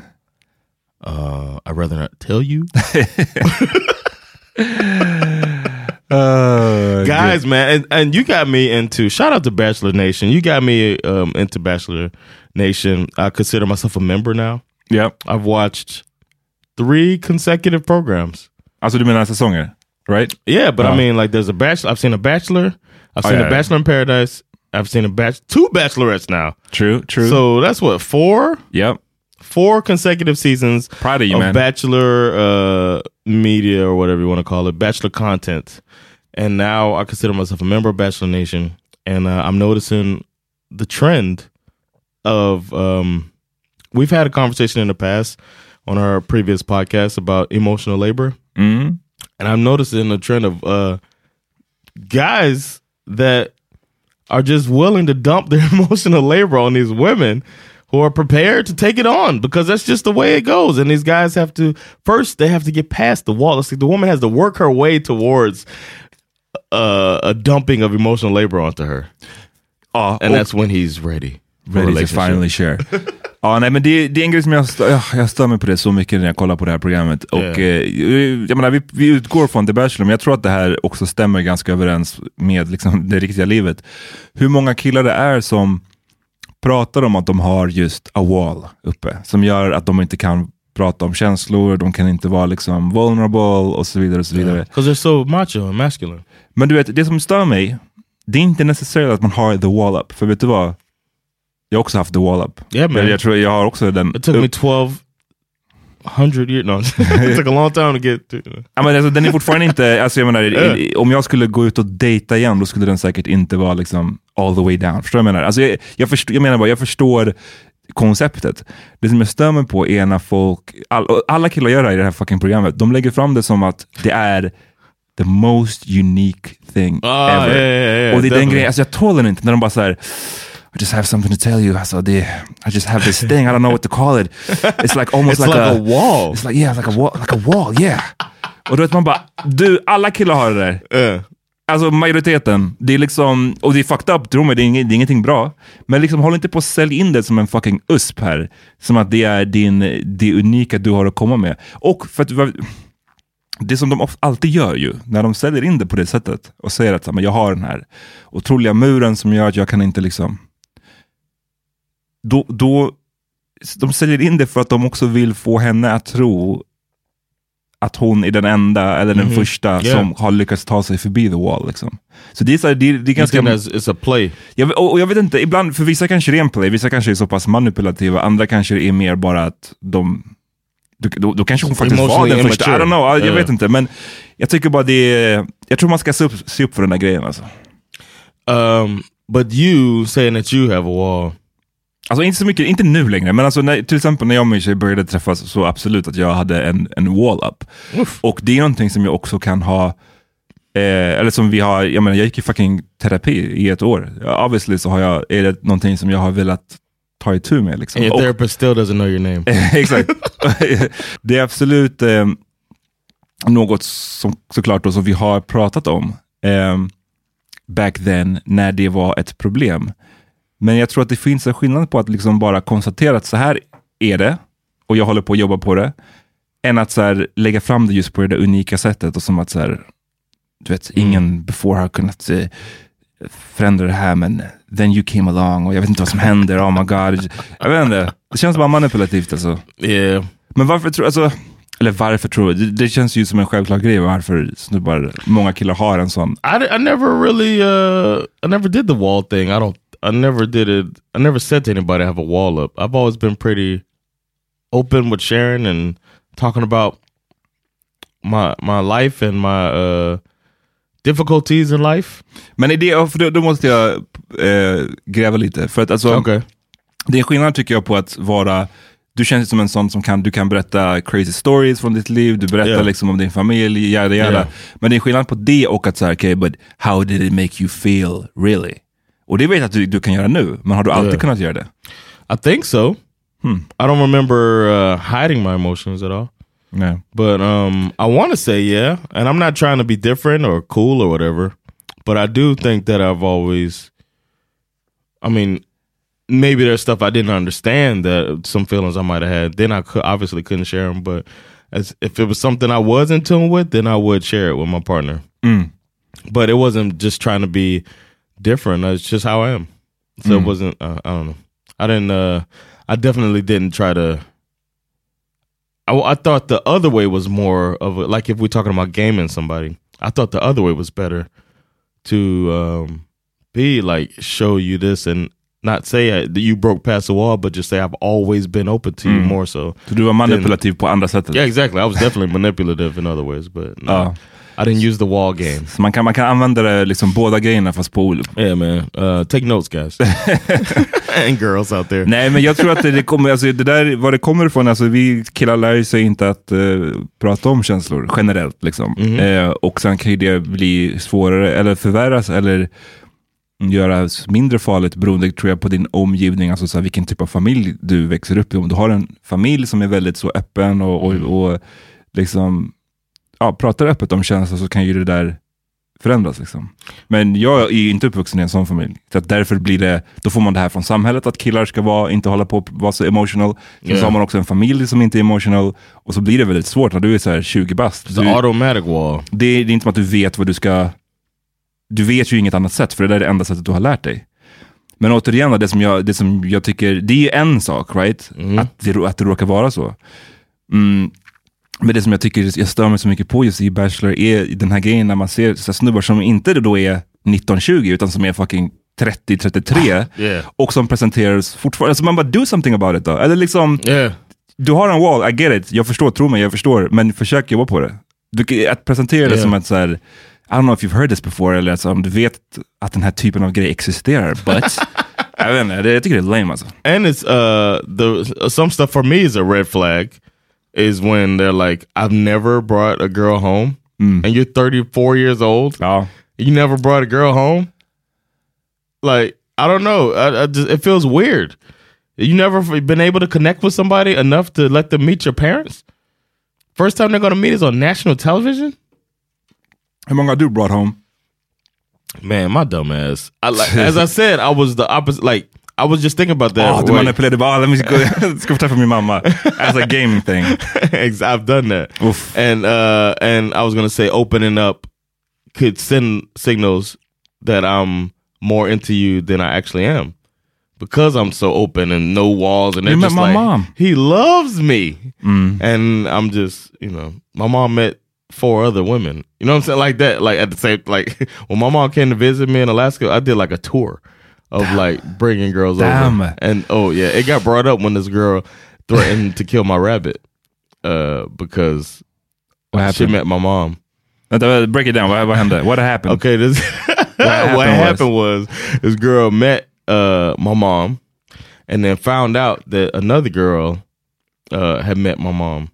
Uh, I'd rather not tell you. Uh, Guys, man, and, and you got me into shout out to Bachelor Nation. You got me um, into Bachelor Nation. I consider myself a member now. Yeah. I've watched three consecutive programs. Alltså du menar säsonger? Right? Yeah, but Oh. I mean, like, there's a bachelor. I've seen a Bachelor. I've Oh, seen yeah, a Bachelor in Paradise, I've seen a batch, two bachelorettes now. True, true. So that's what four, yep. four consecutive seasons Proud of you, of man. bachelor uh, media or whatever you want to call it, bachelor content. And now I consider myself a member of Bachelor Nation, and uh, I'm noticing the trend of. Um, we've had a conversation in the past on our previous podcast about emotional labor, Mm. and I'm noticing a trend of uh, guys that are just willing to dump their emotional labor on these women who are prepared to take it on because that's just the way it goes. And these guys have to first they have to get past the wall. It's like the woman has to work her way towards uh, a dumping of emotional labor onto her, Ja, and och- that's when he's ready. Ready to finally share. ja, nej, men det, det är en grej som jag, stö, ja, jag stör mig på det så mycket när jag kollar på det här programmet. Och, Yeah. eh, jag menar, vi, vi utgår från The Bachelor, men jag tror att det här också stämmer ganska överens med liksom, det riktiga livet. Hur många killar det är som pratar om att de har just a wall uppe, som gör att de inte kan prata om känslor, de kan inte vara liksom vulnerable och så vidare. och så vidare. Because they're so macho and masculine. Men du vet, det som stör mig, det är inte necessarily att man har the wall up. För vet du vad? Jag har också haft the wall up. Yeah, man. Jag, tror jag har också den. It took me 1200 years. No, it took a long time to get to. Ja, men alltså, den är fortfarande inte, alltså, jag menar, Yeah. i- om jag skulle gå ut och dejta igen, då skulle den säkert inte vara liksom all the way down. Förstår du vad jag menar? Alltså, jag, jag, förstår, jag menar bara, jag förstår konceptet. Det som jag stör mig på är när folk, all, alla killar gör det här i det här fucking programmet, de lägger fram det som att det är the most unique thing Ah, ever. yeah, yeah, och det är den grejen, alltså jag tål den inte när de bara såhär, I just have something to tell you. Alltså, det, I just have this thing, I don't know what to call it. It's like almost It's like, like a, a wall. It's like, yeah, like a wall, like a wall, yeah. Och då vet man bara, du, alla killar har det där. Yeah. Alltså majoriteten. Det är liksom, och det är fucked up, tro mig, det är, inget, det är ingenting bra. Men liksom håll inte på att sälja in det som en fucking USP här. Som att det är din, det unika du har att komma med. Och för att det som de alltid gör ju, när de säljer in det på det sättet och säger att men jag har den här otroliga muren som gör att jag kan inte liksom... Då, då, de säljer in det för att de också vill få henne att tro att hon är den enda eller den Mhm. första Yeah. som har lyckats ta sig förbi the wall. Liksom. Så det är, så det, det är ganska... that's, it's a play. Jag, och, och jag vet inte, ibland, för vissa kanske det är en play, vissa kanske är så pass manipulativa, andra kanske det är mer bara att de... Då, då, då kanske hon faktiskt var den första, I don't know, jag Yeah. vet inte. Men jag tycker bara det är, jag tror man ska se upp, se upp för den där grejen alltså. Um, but you saying that you have a wall. Alltså inte så mycket, inte nu längre, men alltså när, till exempel när jag och min tjej började träffas så absolut att jag hade en, en wall up. Och det är någonting som jag också kan ha, eh, eller som vi har, jag menar jag gick i fucking terapi i ett år. Obviously så har jag, är det någonting som jag har velat ta itu med. Liksom. And your therapist still doesn't know your name. Exakt. det är absolut eh, något som såklart då, som vi har pratat om eh, back then när det var ett problem. Men jag tror att det finns en skillnad på att liksom bara konstatera att så här är det och jag håller på att jobba på det. Än att så här, lägga fram det just på det där unika sättet och som att så här, du vet, ingen before har kunnat eh, förändra det här men then you came along och jag vet inte vad som händer, oh my god. Jag vet inte, det känns bara manipulativt alltså. Yeah. Men varför tror alltså, eller varför tror du? Det, det känns ju som en självklar grej varför snubbar, många killar har en sån. I, I never really uh I never did the wall thing. I don't I never did it. I never said to anybody I have a wall up. I've always been pretty open with sharing and talking about my my life and my uh difficulties in life. Men är det, för då, då måste jag eh, gräva lite. För att alltså, Okay. det är skillnad tycker jag på att vara du känns som en sån som kan, du kan berätta crazy stories från ditt liv, du berättar Yeah. liksom om din familj, jada jada. Yeah. Men det är skillnad på det och att säga, okej, but how did it make you feel really? Och det vet jag att du, du kan göra nu, men har du alltid Yeah. kunnat göra det? I think so. I don't remember uh, hiding my emotions at all. Nej. But um, I want to say yeah, and I'm not trying to be different or cool or whatever. But I do think that I've always, I mean, maybe there's stuff I didn't understand that some feelings I might have had. Then I could, obviously couldn't share them. But as if it was something I was in tune with, then I would share it with my partner. Mm. But it wasn't just trying to be different. It's just how I am. So it wasn't. Uh, I don't know. I didn't. Uh, I definitely didn't try to. I, I thought the other way was more of a, like if we're talking about gaming somebody. I thought the other way was better to um, B like show you this and not say uh, that you broke past the wall, but just say I've always been open to you more so. Så du var manipulativ på andra sättet? Yeah, exactly. I was definitely manipulative in other ways, but no, Ja. I didn't use the wall game. Så man kan, man kan använda det liksom båda grejerna fast på olika... Yeah, man. Uh, take notes, guys, and girls out there. Nej, men jag tror att det, det kommer, alltså det där, var det kommer ifrån, alltså vi killar lär sig inte att eh, prata om känslor generellt. Liksom. Eh, och sen kan ju det bli svårare, eller förvärras, eller göras mindre farligt beroende tror jag på din omgivning, alltså så här, vilken typ av familj du växer upp i. Om du har en familj som är väldigt så öppen och, och, och liksom ja, pratar öppet om känslor så kan ju det där förändras. Liksom. Men jag är ju inte uppvuxen i en sån familj. Så att därför blir det, då får man det här från samhället att killar ska vara, inte hålla på och vara så emotional. Sen Yeah. så har man också en familj som inte är emotional. Och så blir det väldigt svårt när du är så här 20 bast. Du, det, är- det är inte som att du vet vad du ska... Du vet ju inget annat sätt, för det där är det enda sättet du har lärt dig. Men återigen, det som jag, det som jag tycker, det är ju en sak, right? Att, det, att det råkar vara så. Mm. Men det som jag tycker jag stör mig så mycket på just i Bachelor är den här grejen när man ser så snubbar som inte då är 19-20 utan som är fucking 30-33 Yeah. och som presenteras fortfarande. Alltså man bara, do something about it då. Eller liksom, Yeah. du har en wall, I get it, jag förstår, tro mig, jag förstår, men försök jobba på det. Du, att presentera det Yeah. som att så här, I don't know if you've heard this before, eller alltså, om du vet att den här typen av grej existerar, but jag vet inte, det, jag tycker det är lame alltså. And it's uh the some stuff for me is a red flag is when they're like, I've never brought a girl home, mm. and you're 34 years old. Ja. You never brought a girl home. Like I don't know, I, I just, it feels weird. You never been able to connect with somebody enough to let them meet your parents. First time they're gonna meet is on national television. Många har du brought home? Man, my dumb ass. I like as I said, I was the opposite. Like I was just thinking about that. Wait. manipulerade bara, ah, let me go, ska få träffa min mamma. As a gaming thing. I've done that. Oof. And uh and I was gonna say opening up could send signals that I'm more into you than I actually am. Because I'm so open and no walls and You met just my like mom. he loves me. And I'm just, you know, my mom met four other women. You know what I'm saying? Like that. Like at the same like when my mom came to visit me in Alaska, I did like a tour of like bringing girls Damn. over. And oh yeah, it got brought up when this girl threatened to kill my rabbit uh because What she met my mom. Break it down, vad, vad hände? What happened? Okay, this what happened happened, was? this girl met uh my mom and then found out that another girl uh had met my mom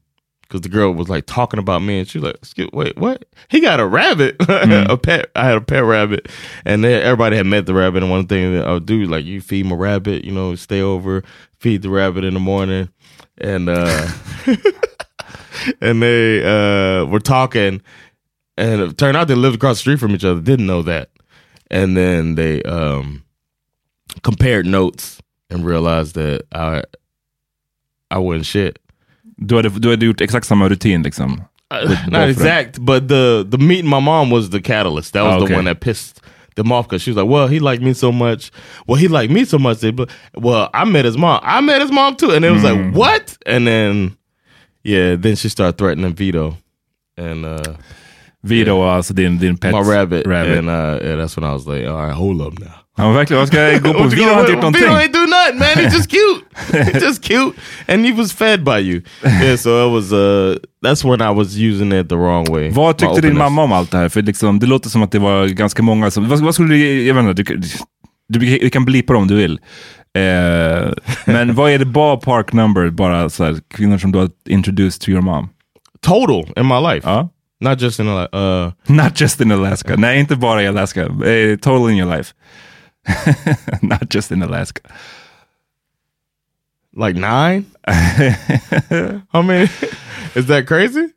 because the girl was like talking about me and she was like wait what? He got a rabbit. A pet i had a pet rabbit and then everybody had met the rabbit and one thing that i would do like you feed my rabbit you know stay over feed the rabbit in the morning and uh and they uh were talking and it turned out they lived across the street from each other didn't know that and then they um compared notes and realized that i i wasn't shit Du hade, du hade gjort exakt samma rutin liksom? Uh, not exact but the the meeting my mom was the catalyst. That was the okay. one that pissed them off because she was like well he liked me so much. Well he liked me so much they, well i met his mom. I met his mom too. And it was Mm. like what? And then yeah then she started threatening vito. And uh Vito var alltså din, din pet my rabbit, rabbit. and uh yeah, that's when i was like all right hold up now Ja, verkligen. Vad ska jag gå på? Vito har inte gjort någonting. ain't do nothing, man. He's just cute. He's just cute, and he was fed by you. Yeah, so it was. Uh, that's when I was using it the wrong way. Vad tyckte din mamma om allt det här? För liksom, det låter som att det var ganska många som... Vad, vad skulle du... Jag vet inte, du, du, du kan blipa om du vill. Eh, men vad är det bara park number, bara så här, kvinnor som du har introduced to your mom? Total in my life, Ja. not just in a. Uh, Not just in Alaska. Nej, inte bara i Alaska. Eh, total in your life. Not just in Alaska. like nine. How many? Is that crazy?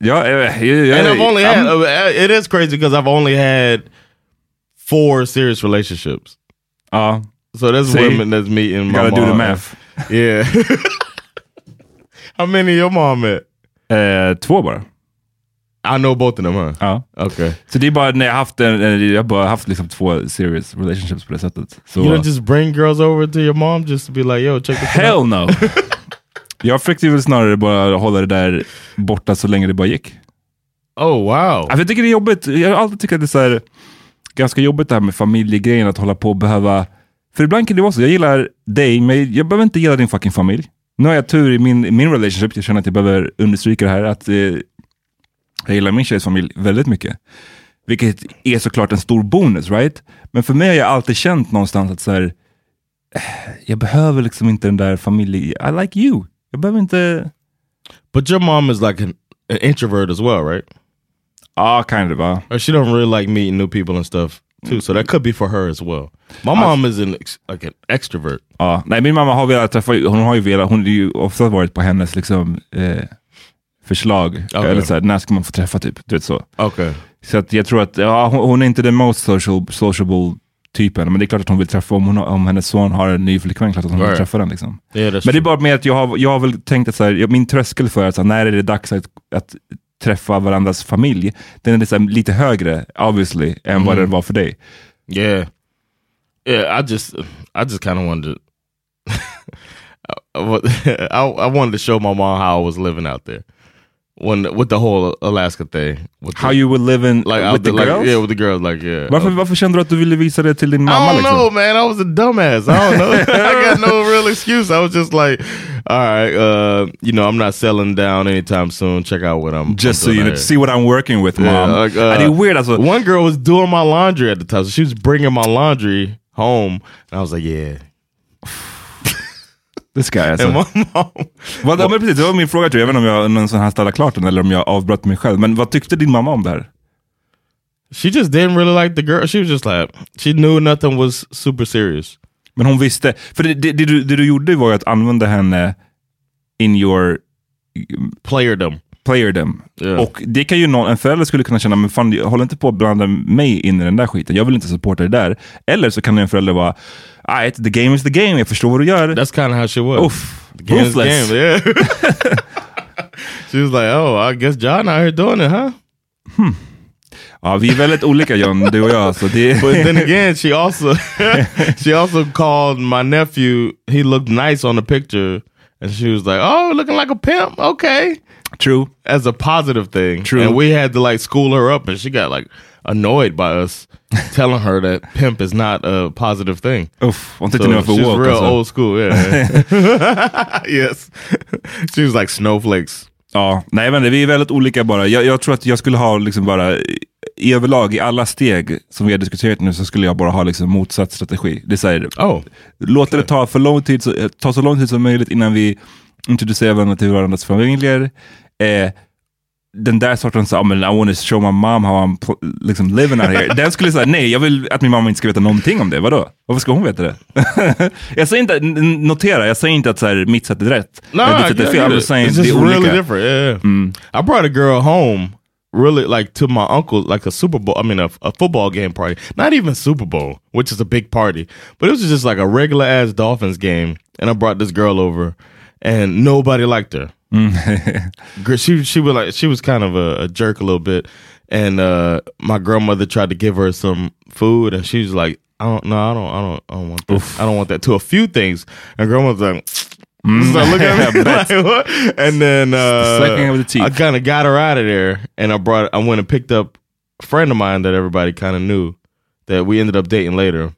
Ja, eh, ja, And I've only had. I'm- Uh, it is crazy because I've only had four serious relationships. Ja, So that's See? women that's meeting my gotta do the math. Yeah. How many your mom met? Eh, två bara. I know both of them, huh? Ja. Okay. Så det är bara när jag haft en, jag har bara haft liksom två serious relationships på det sättet. Så, You don't just bring girls over to your mom just to be like, yo, check this out. hell no! jag försökte väl snarare bara hålla det där borta så länge det bara gick. Oh wow. Alltså, Jag tycker det är jobbigt. Jag har alltid tyckt att det är så här, ganska jobbigt det här med familjegrejen, att hålla på och behöva... För ibland kan det vara så, jag gillar dig, men jag behöver inte gilla din fucking familj. Nu har jag tur i min, min relationship, jag känner att jag behöver understryka det här, att eh, jag gillar min tjejs familj väldigt mycket. Vilket är såklart en stor bonus, right? Men för mig har jag alltid känt någonstans att så här, eh, jag behöver liksom inte den där familjen. I like you. Jag behöver inte... But your mom is like an, an introvert as well, right? Ah, kind of. Uh. Or she don't really like meeting new people and stuff too. So that could be for her as well. My mom is an like an extrovert. Ja, nej, min mamma har velat träffa, hon har ju velat, hon har ju ofta varit på hennes liksom, eh, förslag. Okej. Eller så här, när ska man få träffa typ? Du vet så. Okay. Så att jag tror att ja, hon, är inte den most social, sociable typen, men det är klart att hon vill träffa, om, hon, om hennes son har en ny flickvän, klart att hon vill träffa den. Liksom. That's Men det är bara med att jag har, jag har väl tänkt att så här, min tröskel för att, så här, när är det dags att, att träffa varandras familj, den är här, lite högre, obviously, än vad den var för dig. Yeah. Yeah, I just I just kind of wanted to I, I wanted to show my mom how I was living out there. When with the whole Alaska thing. With How the, you were living like with the there, like, girls? yeah, with the girls like yeah. varför, varför kände du att du ville visa det till din I don't Liksom? know, man. I was a dumbass. I don't know. I got no real excuse. I was just like, all right, uh, you know, I'm not selling down anytime soon. Check out what I'm Just I'm so you know, out to here. see what I'm working with, Yeah, mom. like, uh, Ja, det är weird alltså. One girl was doing my laundry at the time, so she was bringing my laundry home, and I was like, yeah. This guy alltså. Vad, ja, men precis, det var min fråga tror jag, även om jag någon sån här ställa klart den eller om jag avbröt mig själv. Men vad tyckte din mamma om det här? she just didn't really like the girl. She was just like, she knew nothing was super serious. Men hon visste, för det, det, det, du, det du gjorde var ju att använda henne in your Playerdom. playerdom. Ja. Och det kan ju någon, en förälder skulle kunna känna, men fan, jag håller inte på att blanda mig in i den där skiten. Jag vill inte supporta det där. Eller så kan en förälder vara, "Alright, the game is the game, jag förstår vad du gör. That's kind of how she was. Uff, The game is the ruthless. game, yeah. she was like, oh, I guess John out here doing it, huh? Hmm. Ja, vi är väldigt olika John, du och jag. Så det, But then again, she also she also called my nephew. He looked nice on the picture, and she was like, "Oh, looking like a pimp, okay." true. As a positive thing, True. And we had to like school her up, and she got like annoyed by us telling her that pimp is not a positive thing. Uff, hon tyckte So ni var för she's woke. real Alltså. old school, yeah. yes, she was like snowflakes. Ja, nej men vi är väldigt olika bara. Jag, jag tror att jag skulle ha liksom bara, i överlag i alla steg som vi har diskuterat nu så skulle jag bara ha liksom motsatt strategi. Det här, Oh, låta det ta, för lång tid, så, ta så lång tid som möjligt innan vi introducerar varandra till varandras familjer. Eh, den där sortens, ah, men I want to show my mom how I'm liksom living out here. Den skulle säga, nej jag vill att min mamma inte ska veta någonting om det. Vadå? Varför ska hon veta det? jag säger inte, notera, jag säger inte att så här, mitt sätt är rätt. No, ditt I sätt är fel. I'm it. just saying, it's det är really olika. different. Yeah, I brought a girl home, really like to my uncle, like a Super Bowl. I mean, a, a football game party. Not even Super Bowl, which is a big party, but it was just like a regular ass Dolphins game. And I brought this girl over, and nobody liked her. Gr- she she was like she was kind of a, a jerk a little bit, and uh, my grandmother tried to give her some food, and she was like, "I don't know, I don't, I don't, I don't want that. I don't want that." To a few things, and grandmother's like. So look at me like, what? And then uh, the teeth. I kind of got her out of there, and I brought. I went and picked up a friend of mine that everybody kind of knew that we ended up dating later.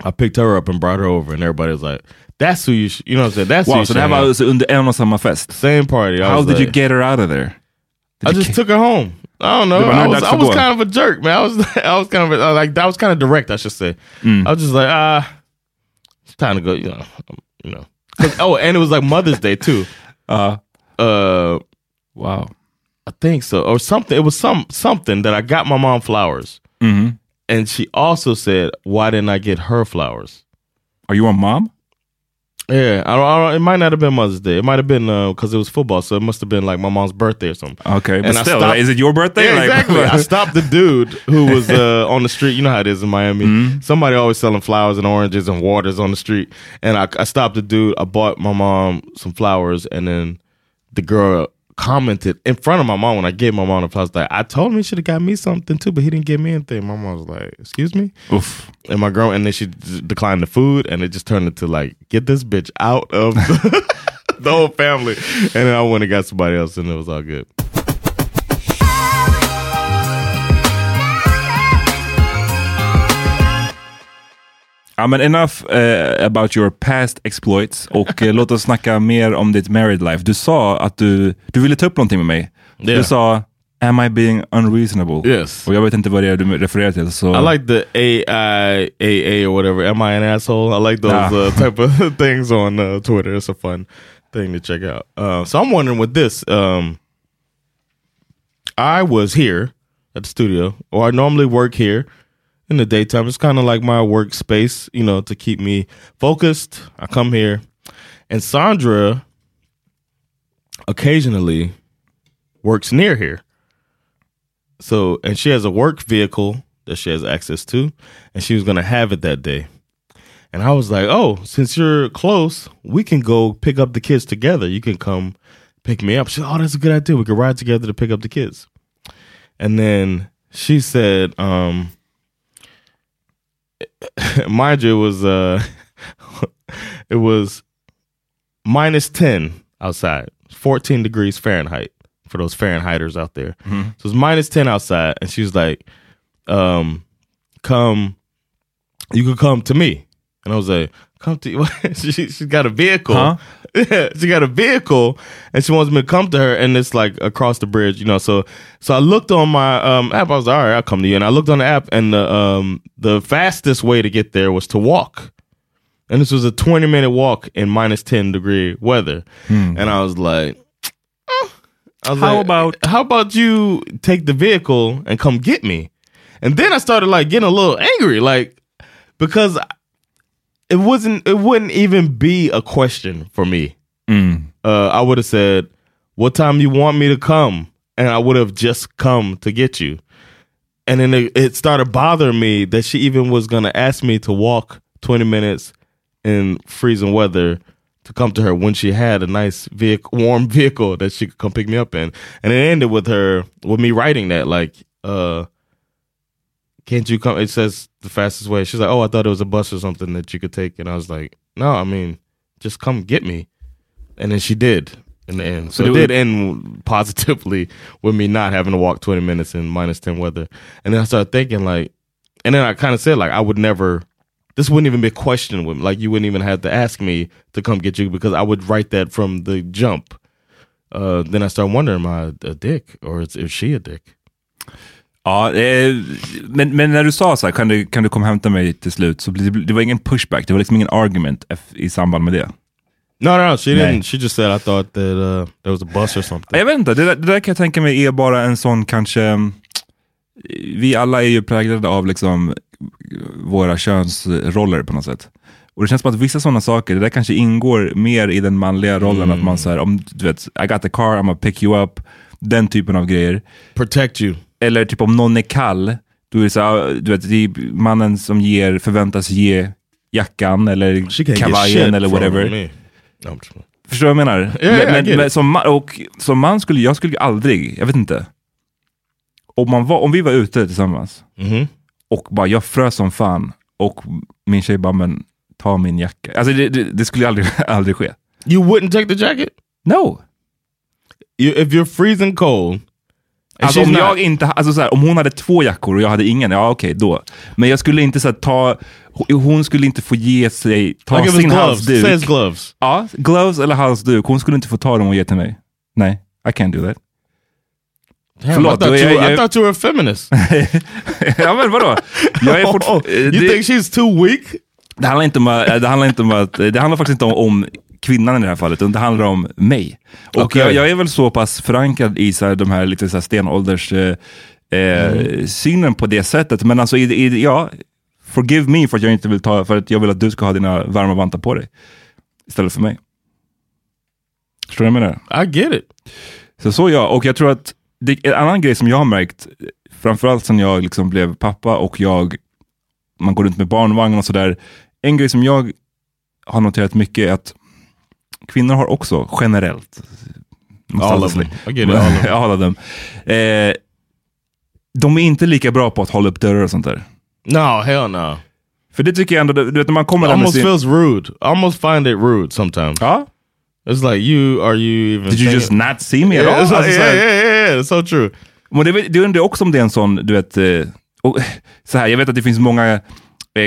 I picked her up and brought her over, and everybody was like, "That's who you, sh-, you know what I'm saying? That's who Wow, you så det här should var hang alltså under en och samma fest? same party." I How was did you get her out of there? I just took her home. I don't know. I was, I was kind of a jerk, man. I was I was kind of like that was kind of direct, I should say. Mm. I was just like, ah, it's time to go. You know, you know. oh, and it was like Mother's Day too. Uh, Uh, wow. I think so, or something. It was some something that I got my mom flowers, Mhm. and she also said, "Why didn't I get her flowers?" Are you a mom? Yeah, I don't, I don't. It might not have been Mother's Day. It might have been because it was football, so it must have been like my mom's birthday or something. Okay, but And I still, stopped- is it your birthday? Yeah, Like- exactly. I stopped the dude who was uh, on the street. You know how it is in Miami. Mm-hmm. Somebody always selling flowers and oranges and waters on the street. And I, I stopped the dude. I bought my mom some flowers, and then the girl commented in front of my mom when I gave my mom the plus. Like I told him he should have got me something too, but he didn't give me anything. My mom was like, "Excuse me." Oof. And my girl, and then she declined the food, and it just turned into like, "Get this bitch out of the, the whole family." And then I went and got somebody else, and it was all good. Ja, men enough eh, about your past exploits och eh, låt oss snacka mer om ditt married life. Du sa att du, du ville ta upp någonting med mig. Yeah. Du sa, am I being unreasonable? Yes. Och jag vet inte vad det är du refererar till. Så... I like the AI, AA or whatever. Am I an asshole? I like those Nah. uh, type of things on uh, Twitter. It's a fun thing to check out. Uh, so I'm wondering with this. Um, I was here at the studio, or I normally work here in the daytime. It's kind of like my workspace, you know, to keep me focused. I come here, and Sandra occasionally works near here. So, and she has a work vehicle that she has access to, and she was going to have it that day. And I was like, oh, since you're close, we can go pick up the kids together. You can come pick me up. She said, oh, that's a good idea. We could ride together to pick up the kids. And then she said, um, mind you, it was, uh, it was minus 10 outside, 14 degrees Fahrenheit for those Fahrenheiters out there. So it's minus 10 outside. And she was like, um, come, you could come to me. And I was like, come to you. she, she's got a vehicle. Huh? Yeah, she got a vehicle and she wants me to come to her and it's like across the bridge, you know. So so I looked on my um app, I was like, all right, I'll come to you. And I looked on the app and the um the fastest way to get there was to walk. And this was a 20 minute walk in minus 10 degree weather. And I was like, eh. I was How like, about- how about you take the vehicle and come get me? And then I started like getting a little angry, like because it wasn't it wouldn't even be a question for me. Uh, I would have said, "What time you want me to come?" And I would have just come to get you. And then it, it started bothering me that she even was gonna ask me to walk twenty minutes in freezing weather to come to her when she had a nice vehicle, warm vehicle that she could come pick me up in. And it ended with her with me writing that like, uh, can't you come? It says the fastest way. She's like, oh, I thought it was a bus or something that you could take. And I was like, no, I mean, just come get me. And then she did in the end. So So it did end positively with me not having to walk 20 minutes in minus 10 weather. And then I started thinking like, and then I kind of said like, I would never, this wouldn't even be a question with me. Like you wouldn't even have to ask me to come get you because I would write that from the jump. Uh, then I started wondering, am I a dick or is, is she a dick? Ja, eh, men, men när du sa så här, kan du, kan du komma och hämta mig till slut, så det, det var ingen pushback, det var liksom ingen argument i samband med det. No, no, she Nej. didn't. She just said I thought that uh, there was a bus or something. Jag vet inte, det där, det där kan jag tänka mig är bara en sån kanske, mm, vi alla är ju präglade av liksom våra könsroller på något sätt. Och det känns som att vissa sådana saker, det där kanske ingår mer i den manliga rollen, att man säger om du vet, I got the car, I'm gonna pick you up, den typen av grejer. Protect you. Eller typ om någon är kall, då är det så här, du vet, det är mannen som ger, förväntas ge jackan eller kavajen eller whatever. No, Förstår du vad jag menar? I men, men, som, man, och, som man skulle jag skulle ju aldrig, jag vet inte. Om, man var, om vi var ute tillsammans Mhm. och bara jag frös som fan och min tjej bara, men ta min jacka. Alltså det, det, det skulle ju aldrig, aldrig ske. You wouldn't take the jacket? No! You, if you're freezing cold. Alltså om, jag inte, alltså så här, om hon hade två jackor och jag hade ingen, ja okej då. Men jag skulle inte så här, ta, hon skulle inte få ge sig, ta it's sin gloves. halsduk. Say it's gloves. Ja, gloves eller halsduk. Hon skulle inte få ta dem och ge till mig. Nej, I can't do that. Damn, Förlåt, I, thought you, jag- I thought you were a feminist. ja men vadå? Jag är Oh, eh, you det, think she's too weak? det handlar inte om, det handlar inte om att, det handlar faktiskt inte om, om kvinnan i det här fallet, utan det handlar om mig. Och Okej. jag, jag är väl så pass förankrad i så här, de här lite så här stenålders eh, eh, synen på det sättet. Men alltså, i, i, ja, forgive me för att jag inte vill ta, för att jag vill att du ska ha dina varma vantar på dig. Istället för mig. Förstår du vad jag menar? I get it. Så så ja, och jag tror att det, en annan grej som jag har märkt, framförallt sen jag liksom blev pappa och jag, man går runt med barnvagn och sådär. En grej som jag har noterat mycket är att kvinnor har också generellt, All alla of them. slä- I get it. All of them. all of them. Eh, de är inte lika bra på att hålla upp dörrar och sånt där. No, hell no. För det tycker jag ändå, du vet när man kommer It där med almost sin... feels rude. I almost find it rude sometimes. Ja? It's like you, are you even Did you just not see me at Yeah, all? it's like, Alltså, så yeah, yeah, yeah, yeah, it's so true. Men det, det undrar jag också om det är en sån, du vet, eh, och, så här, jag vet att det finns många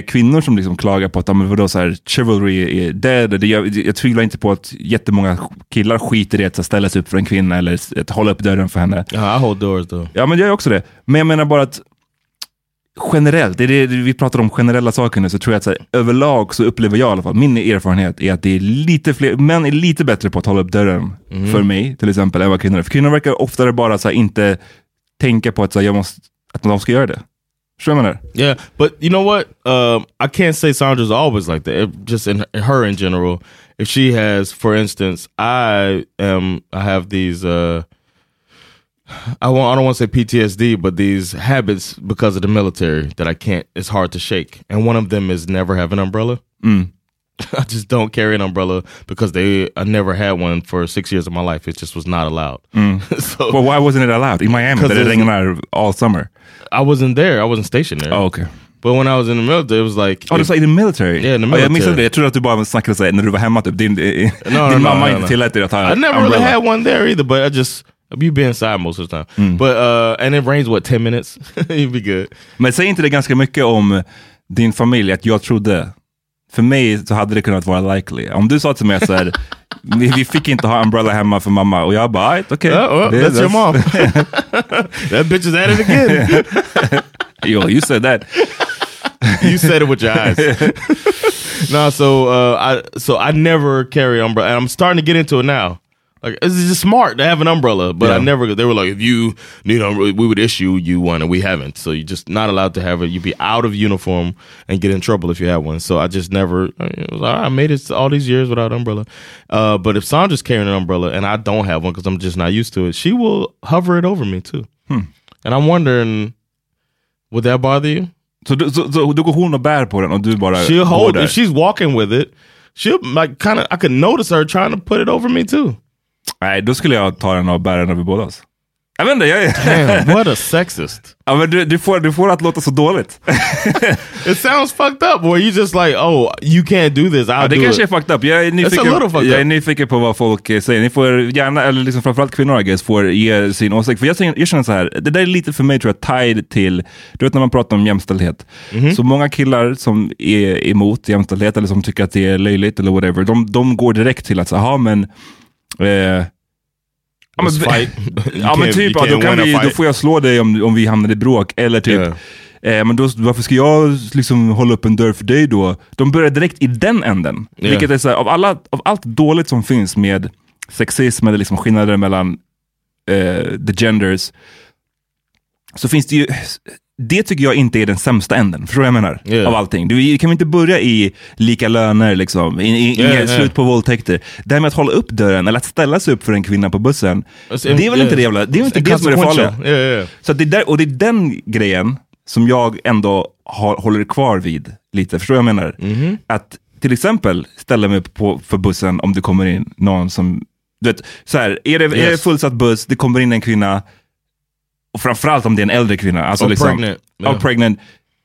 kvinnor som liksom klagar på att ja, men vadå, så här, chivalry är dead. Det, jag, jag tvivlar inte på att jättemånga killar skiter i att ställa sig upp för en kvinna eller att hålla upp dörren för henne. I hold doors though. Ja, men jag gör också det. Men jag menar bara att generellt, det är det, vi pratar om generella saker nu, så tror jag att så här, överlag så upplever jag i alla fall, min erfarenhet är att det är lite fler, män är lite bättre på att hålla upp dörren för mig till exempel än vad kvinnor är. För kvinnor verkar oftare bara så här, inte tänka på att, så här, jag måste, att de ska göra det. Förstår du vad jag menar? Yeah, but you know what? Um, I can't say Sandra's always like that. If- just in her, her in general, if she has, for instance, I am, I have these. Uh, I want. I don't want to say PTSD, but these habits because of the military that I can't. It's hard to shake, and one of them is never have an umbrella. I just don't carry an umbrella because they. I never had one for six years of my life. It just was not allowed. so Well, why wasn't it allowed? In Miami, där det it's- regnar all summer. I wasn't there. I wasn't stationed there. Oh, okay. But when I was in the military, it was like Oh, du like i the military? Yeah, in the jag missade military. det. Jag trodde att du bara snackade så här, när du var hemma, typ. din, din no, no, mamma no, inte tillät dig att ha I never umbrella. really had one there either, but I just you be inside most of the time. Mm. But uh and it rains what ten minutes? You'd be good. Men säger inte det ganska mycket om din familj, att jag trodde, för mig så hade det kunnat vara likely. Om du sa till mig så här, vi, vi fick inte ha umbrella hemma för mamma, och jag bara, alright, okej. Oh, well, Det- that's your mom. that bitch is at it again. Yo, you said that. you said it with your eyes. no, so uh, I so I never carry umbrella, and I'm starting to get into it now. Like it's just smart to have an umbrella, but I never. They were like, if you need an umbrella, we would issue you one, and we haven't. So you're just not allowed to have it. You'd be out of uniform and get in trouble if you had one. So I just never. I, was like, I made it all these years without umbrella. Uh, but if Sandra's carrying an umbrella and I don't have one because I'm just not used to it, she will hover it over me too. And I'm wondering, would that bother you? Så, du- så, så då går hon och bär på den och du bara She'll hold if she's walking with it. She'll like kind of. I could notice her trying to put it over me too. Nej, då skulle jag ta den och bära den över bådas. Jag vet inte, jag är... Damn, what a sexist! ja, men du, du, får, du får det att låta så dåligt. It sounds fucked up. Where you just like, oh, you can't do this. I'll Ja, det do kanske är fucked up. Jag är, nyfiken, jag är nyfiken på vad folk eh, säger. Ni får gärna, eller liksom framförallt kvinnor I guess, får ge sin åsikt. För jag, jag känner så här, det där är lite för mig tror jag tied till, du vet när man pratar om jämställdhet. Mhm. Så många killar som är emot jämställdhet eller som tycker att det är löjligt eller whatever, de, de går direkt till att säga, men eh, Ja, men, ja men typ, ja, då, kan vi, då får jag slå dig om, om vi hamnar i bråk. Eller typ, Yeah. eh, men då, varför ska jag liksom hålla upp en dörr för dig då? De börjar direkt i den änden. Yeah. Vilket är så här, av, alla, av allt dåligt som finns med sexism eller liksom skillnader mellan eh, the genders, så finns det ju, det tycker jag inte är den sämsta änden. Förstår du vad jag menar? Yeah. Av allting. Du, kan vi inte börja i lika löner, liksom, i, i, Yeah, yeah. slut på våldtäkter. Det här med att hålla upp dörren, eller att ställa sig upp för en kvinna på bussen, It's- det är väl inte det jävla, det är inte det som är det farliga. Så det är där, och det är den grejen som jag ändå har, håller kvar vid lite. Förstår du vad jag menar? Mm-hmm. Att till exempel ställa mig upp på, för bussen om det kommer in någon som, du vet, så här, är det, är det Yes. fullsatt buss, det kommer in en kvinna, och framförallt om det är en äldre kvinna. Alltså Or liksom, pregnant. Yeah. pregnant.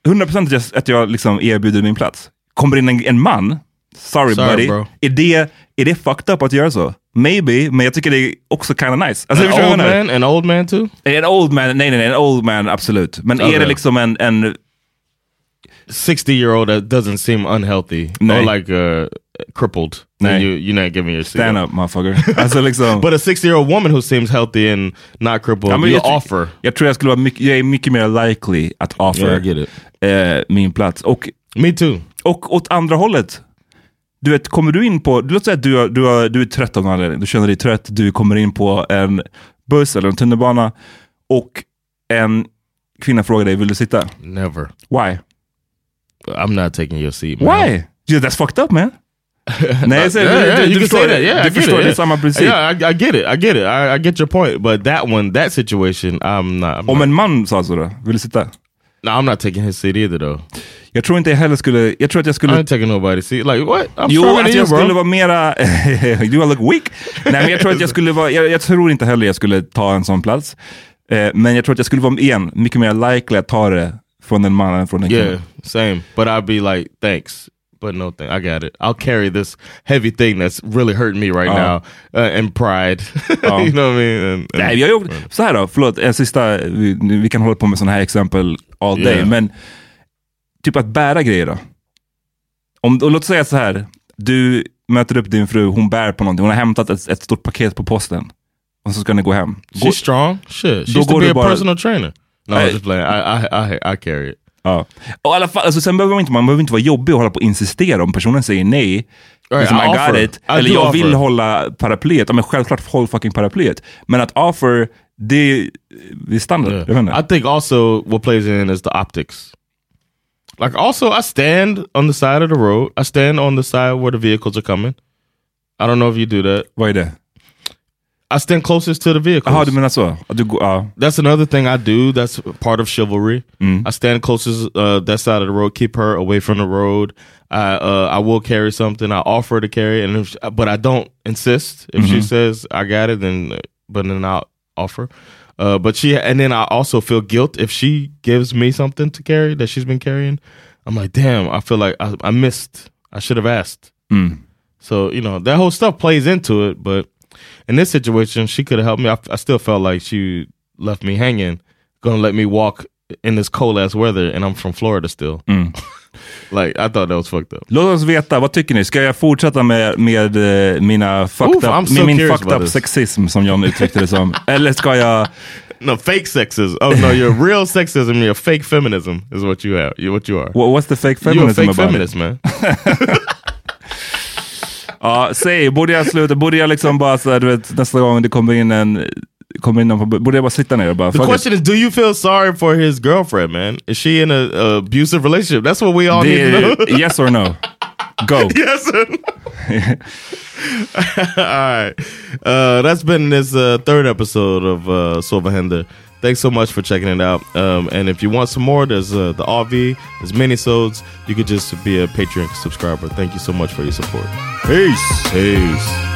100% att jag, att jag liksom erbjuder min plats. Kommer in en, en man, sorry, Sorry, buddy, bro. är det, är det fucked up att göra så? Maybe, men jag tycker det är också kind of nice. Alltså, An old man, an old man too. En old man, nej nej nej, en old man absolut. Men är Okay. det liksom en, en 60 year old that doesn't seem unhealthy No. or like uh, crippled. Then you, you're not giving your stand up motherfucker. alltså liksom. But a 60 year old woman who seems healthy and not crippled, Ja, you jag, offer. jag tror jag skulle vara mycket, jag är mycket mer likely att offer Yeah, I get it. eh, min plats. Och, Me too. och åt andra hållet. Du vet, kommer du in på, låt säga att du, du, du är trött av någon anledning, du känner dig trött, du kommer in på en buss eller en tunnelbana och en kvinna frågar dig, vill du sitta? Never. Why? I'm not taking your seat. man. Why? Yeah, that's fucked up man. Nej, Yeah, yeah, du, you du förstår, that. Yeah, du förstår det samma princip. Yeah, I, I get it. I get it. I, I get your point. But that one, that situation, I'm not. I'm, Om not, en man sa så då, vill du sitta? no, I'm not taking his seat either, though. Jag tror inte jag heller skulle, jag tror att jag skulle ain't taking nobody's seat. Like what? I'm Jo, stronger alltså jag bro. skulle vara mera... you look weak. Nej, men jag tror att jag skulle vara... Jag, jag tror inte heller jag skulle ta en sån plats. Eh, men jag tror att jag skulle vara, igen, mycket mer likely att ta det från en man än från en Yeah, kvinna. same. But I'd be like, thanks, but no thank. I got it. I'll carry this heavy thing that's really hurting me right Uh. now, uh, and pride. Uh. you know what I mean? And, and- Nej, jag, gjorde- så här då, förlåt, en sista, vi, vi kan hålla på med sådana här exempel all day, Yeah. men typ att bära grejer då. Om, låt säga så här, du möter upp din fru, hon bär på någonting, hon har hämtat ett, ett stort paket på posten. Och så ska ni gå hem. Gå, She's strong. Shit. She used to be a bara- personal trainer. No. I'm just playing. I, I, I, I carry it. ja. Och i alla fall, alltså, sen behöver man inte, man behöver inte vara jobbig och hålla på och insistera. Om personen säger nej, liksom, I I, got it, I eller jag offer. vill hålla paraplyet, ja, men självklart håll fucking paraplyet. Men att offer, det, det är standard. Yeah. I think also what plays in is the optics. Like also, I stand on the side of the road. I stand on the side where the vehicles are coming. I don't know if you do that. Vad är det? I stand closest to the vehicle. Jaha, du menar så? Du, går- ja. That's another thing I do. That's part of chivalry. I stand closest uh, that side of the road, keep her away from the road. I uh, I will carry something. I offer to carry, and if, but I don't insist. If she says I got it, then but then I'll offer. Uh, but she and then I also feel guilt if she gives me something to carry that she's been carrying. I'm like, damn, I feel like I, I missed. I should have asked. So you know that whole stuff plays into it, but in this situation, she could have helped me. I, I still felt like she left me hanging, gonna let me walk in this cold ass weather, and I'm from Florida still. like I thought that was fucked up. Låt oss veta, vad tycker ni? Ska jag fortsätta med, med eh, mina fucked Oof, up, so med min fucked up this. sexism som John uttryckte det som? Eller ska jag... No fake sexism. Oh no, you're real sexism. You're fake feminism is what you have. What you are. What, what's the fake You're a feminism fake about? feminist, man. Ja, säg, borde jag sluta? Borde jag liksom bara så här, du vet, nästa gång det kommer in en... Kommer in någon borde jag bara sitta ner och bara... The fuck it. question is, do you feel sorry for his girlfriend, man? Is she in a, a abusive relationship? That's what we all need to know. Yes or no? Go. yes. All right. Uh, that's been this uh, third episode of uh, Silverhender. Thanks so much for checking it out. Um, and if you want some more, there's uh, the RV, there's minisodes. You could just be a Patreon subscriber. Thank you so much for your support. Peace! Peace.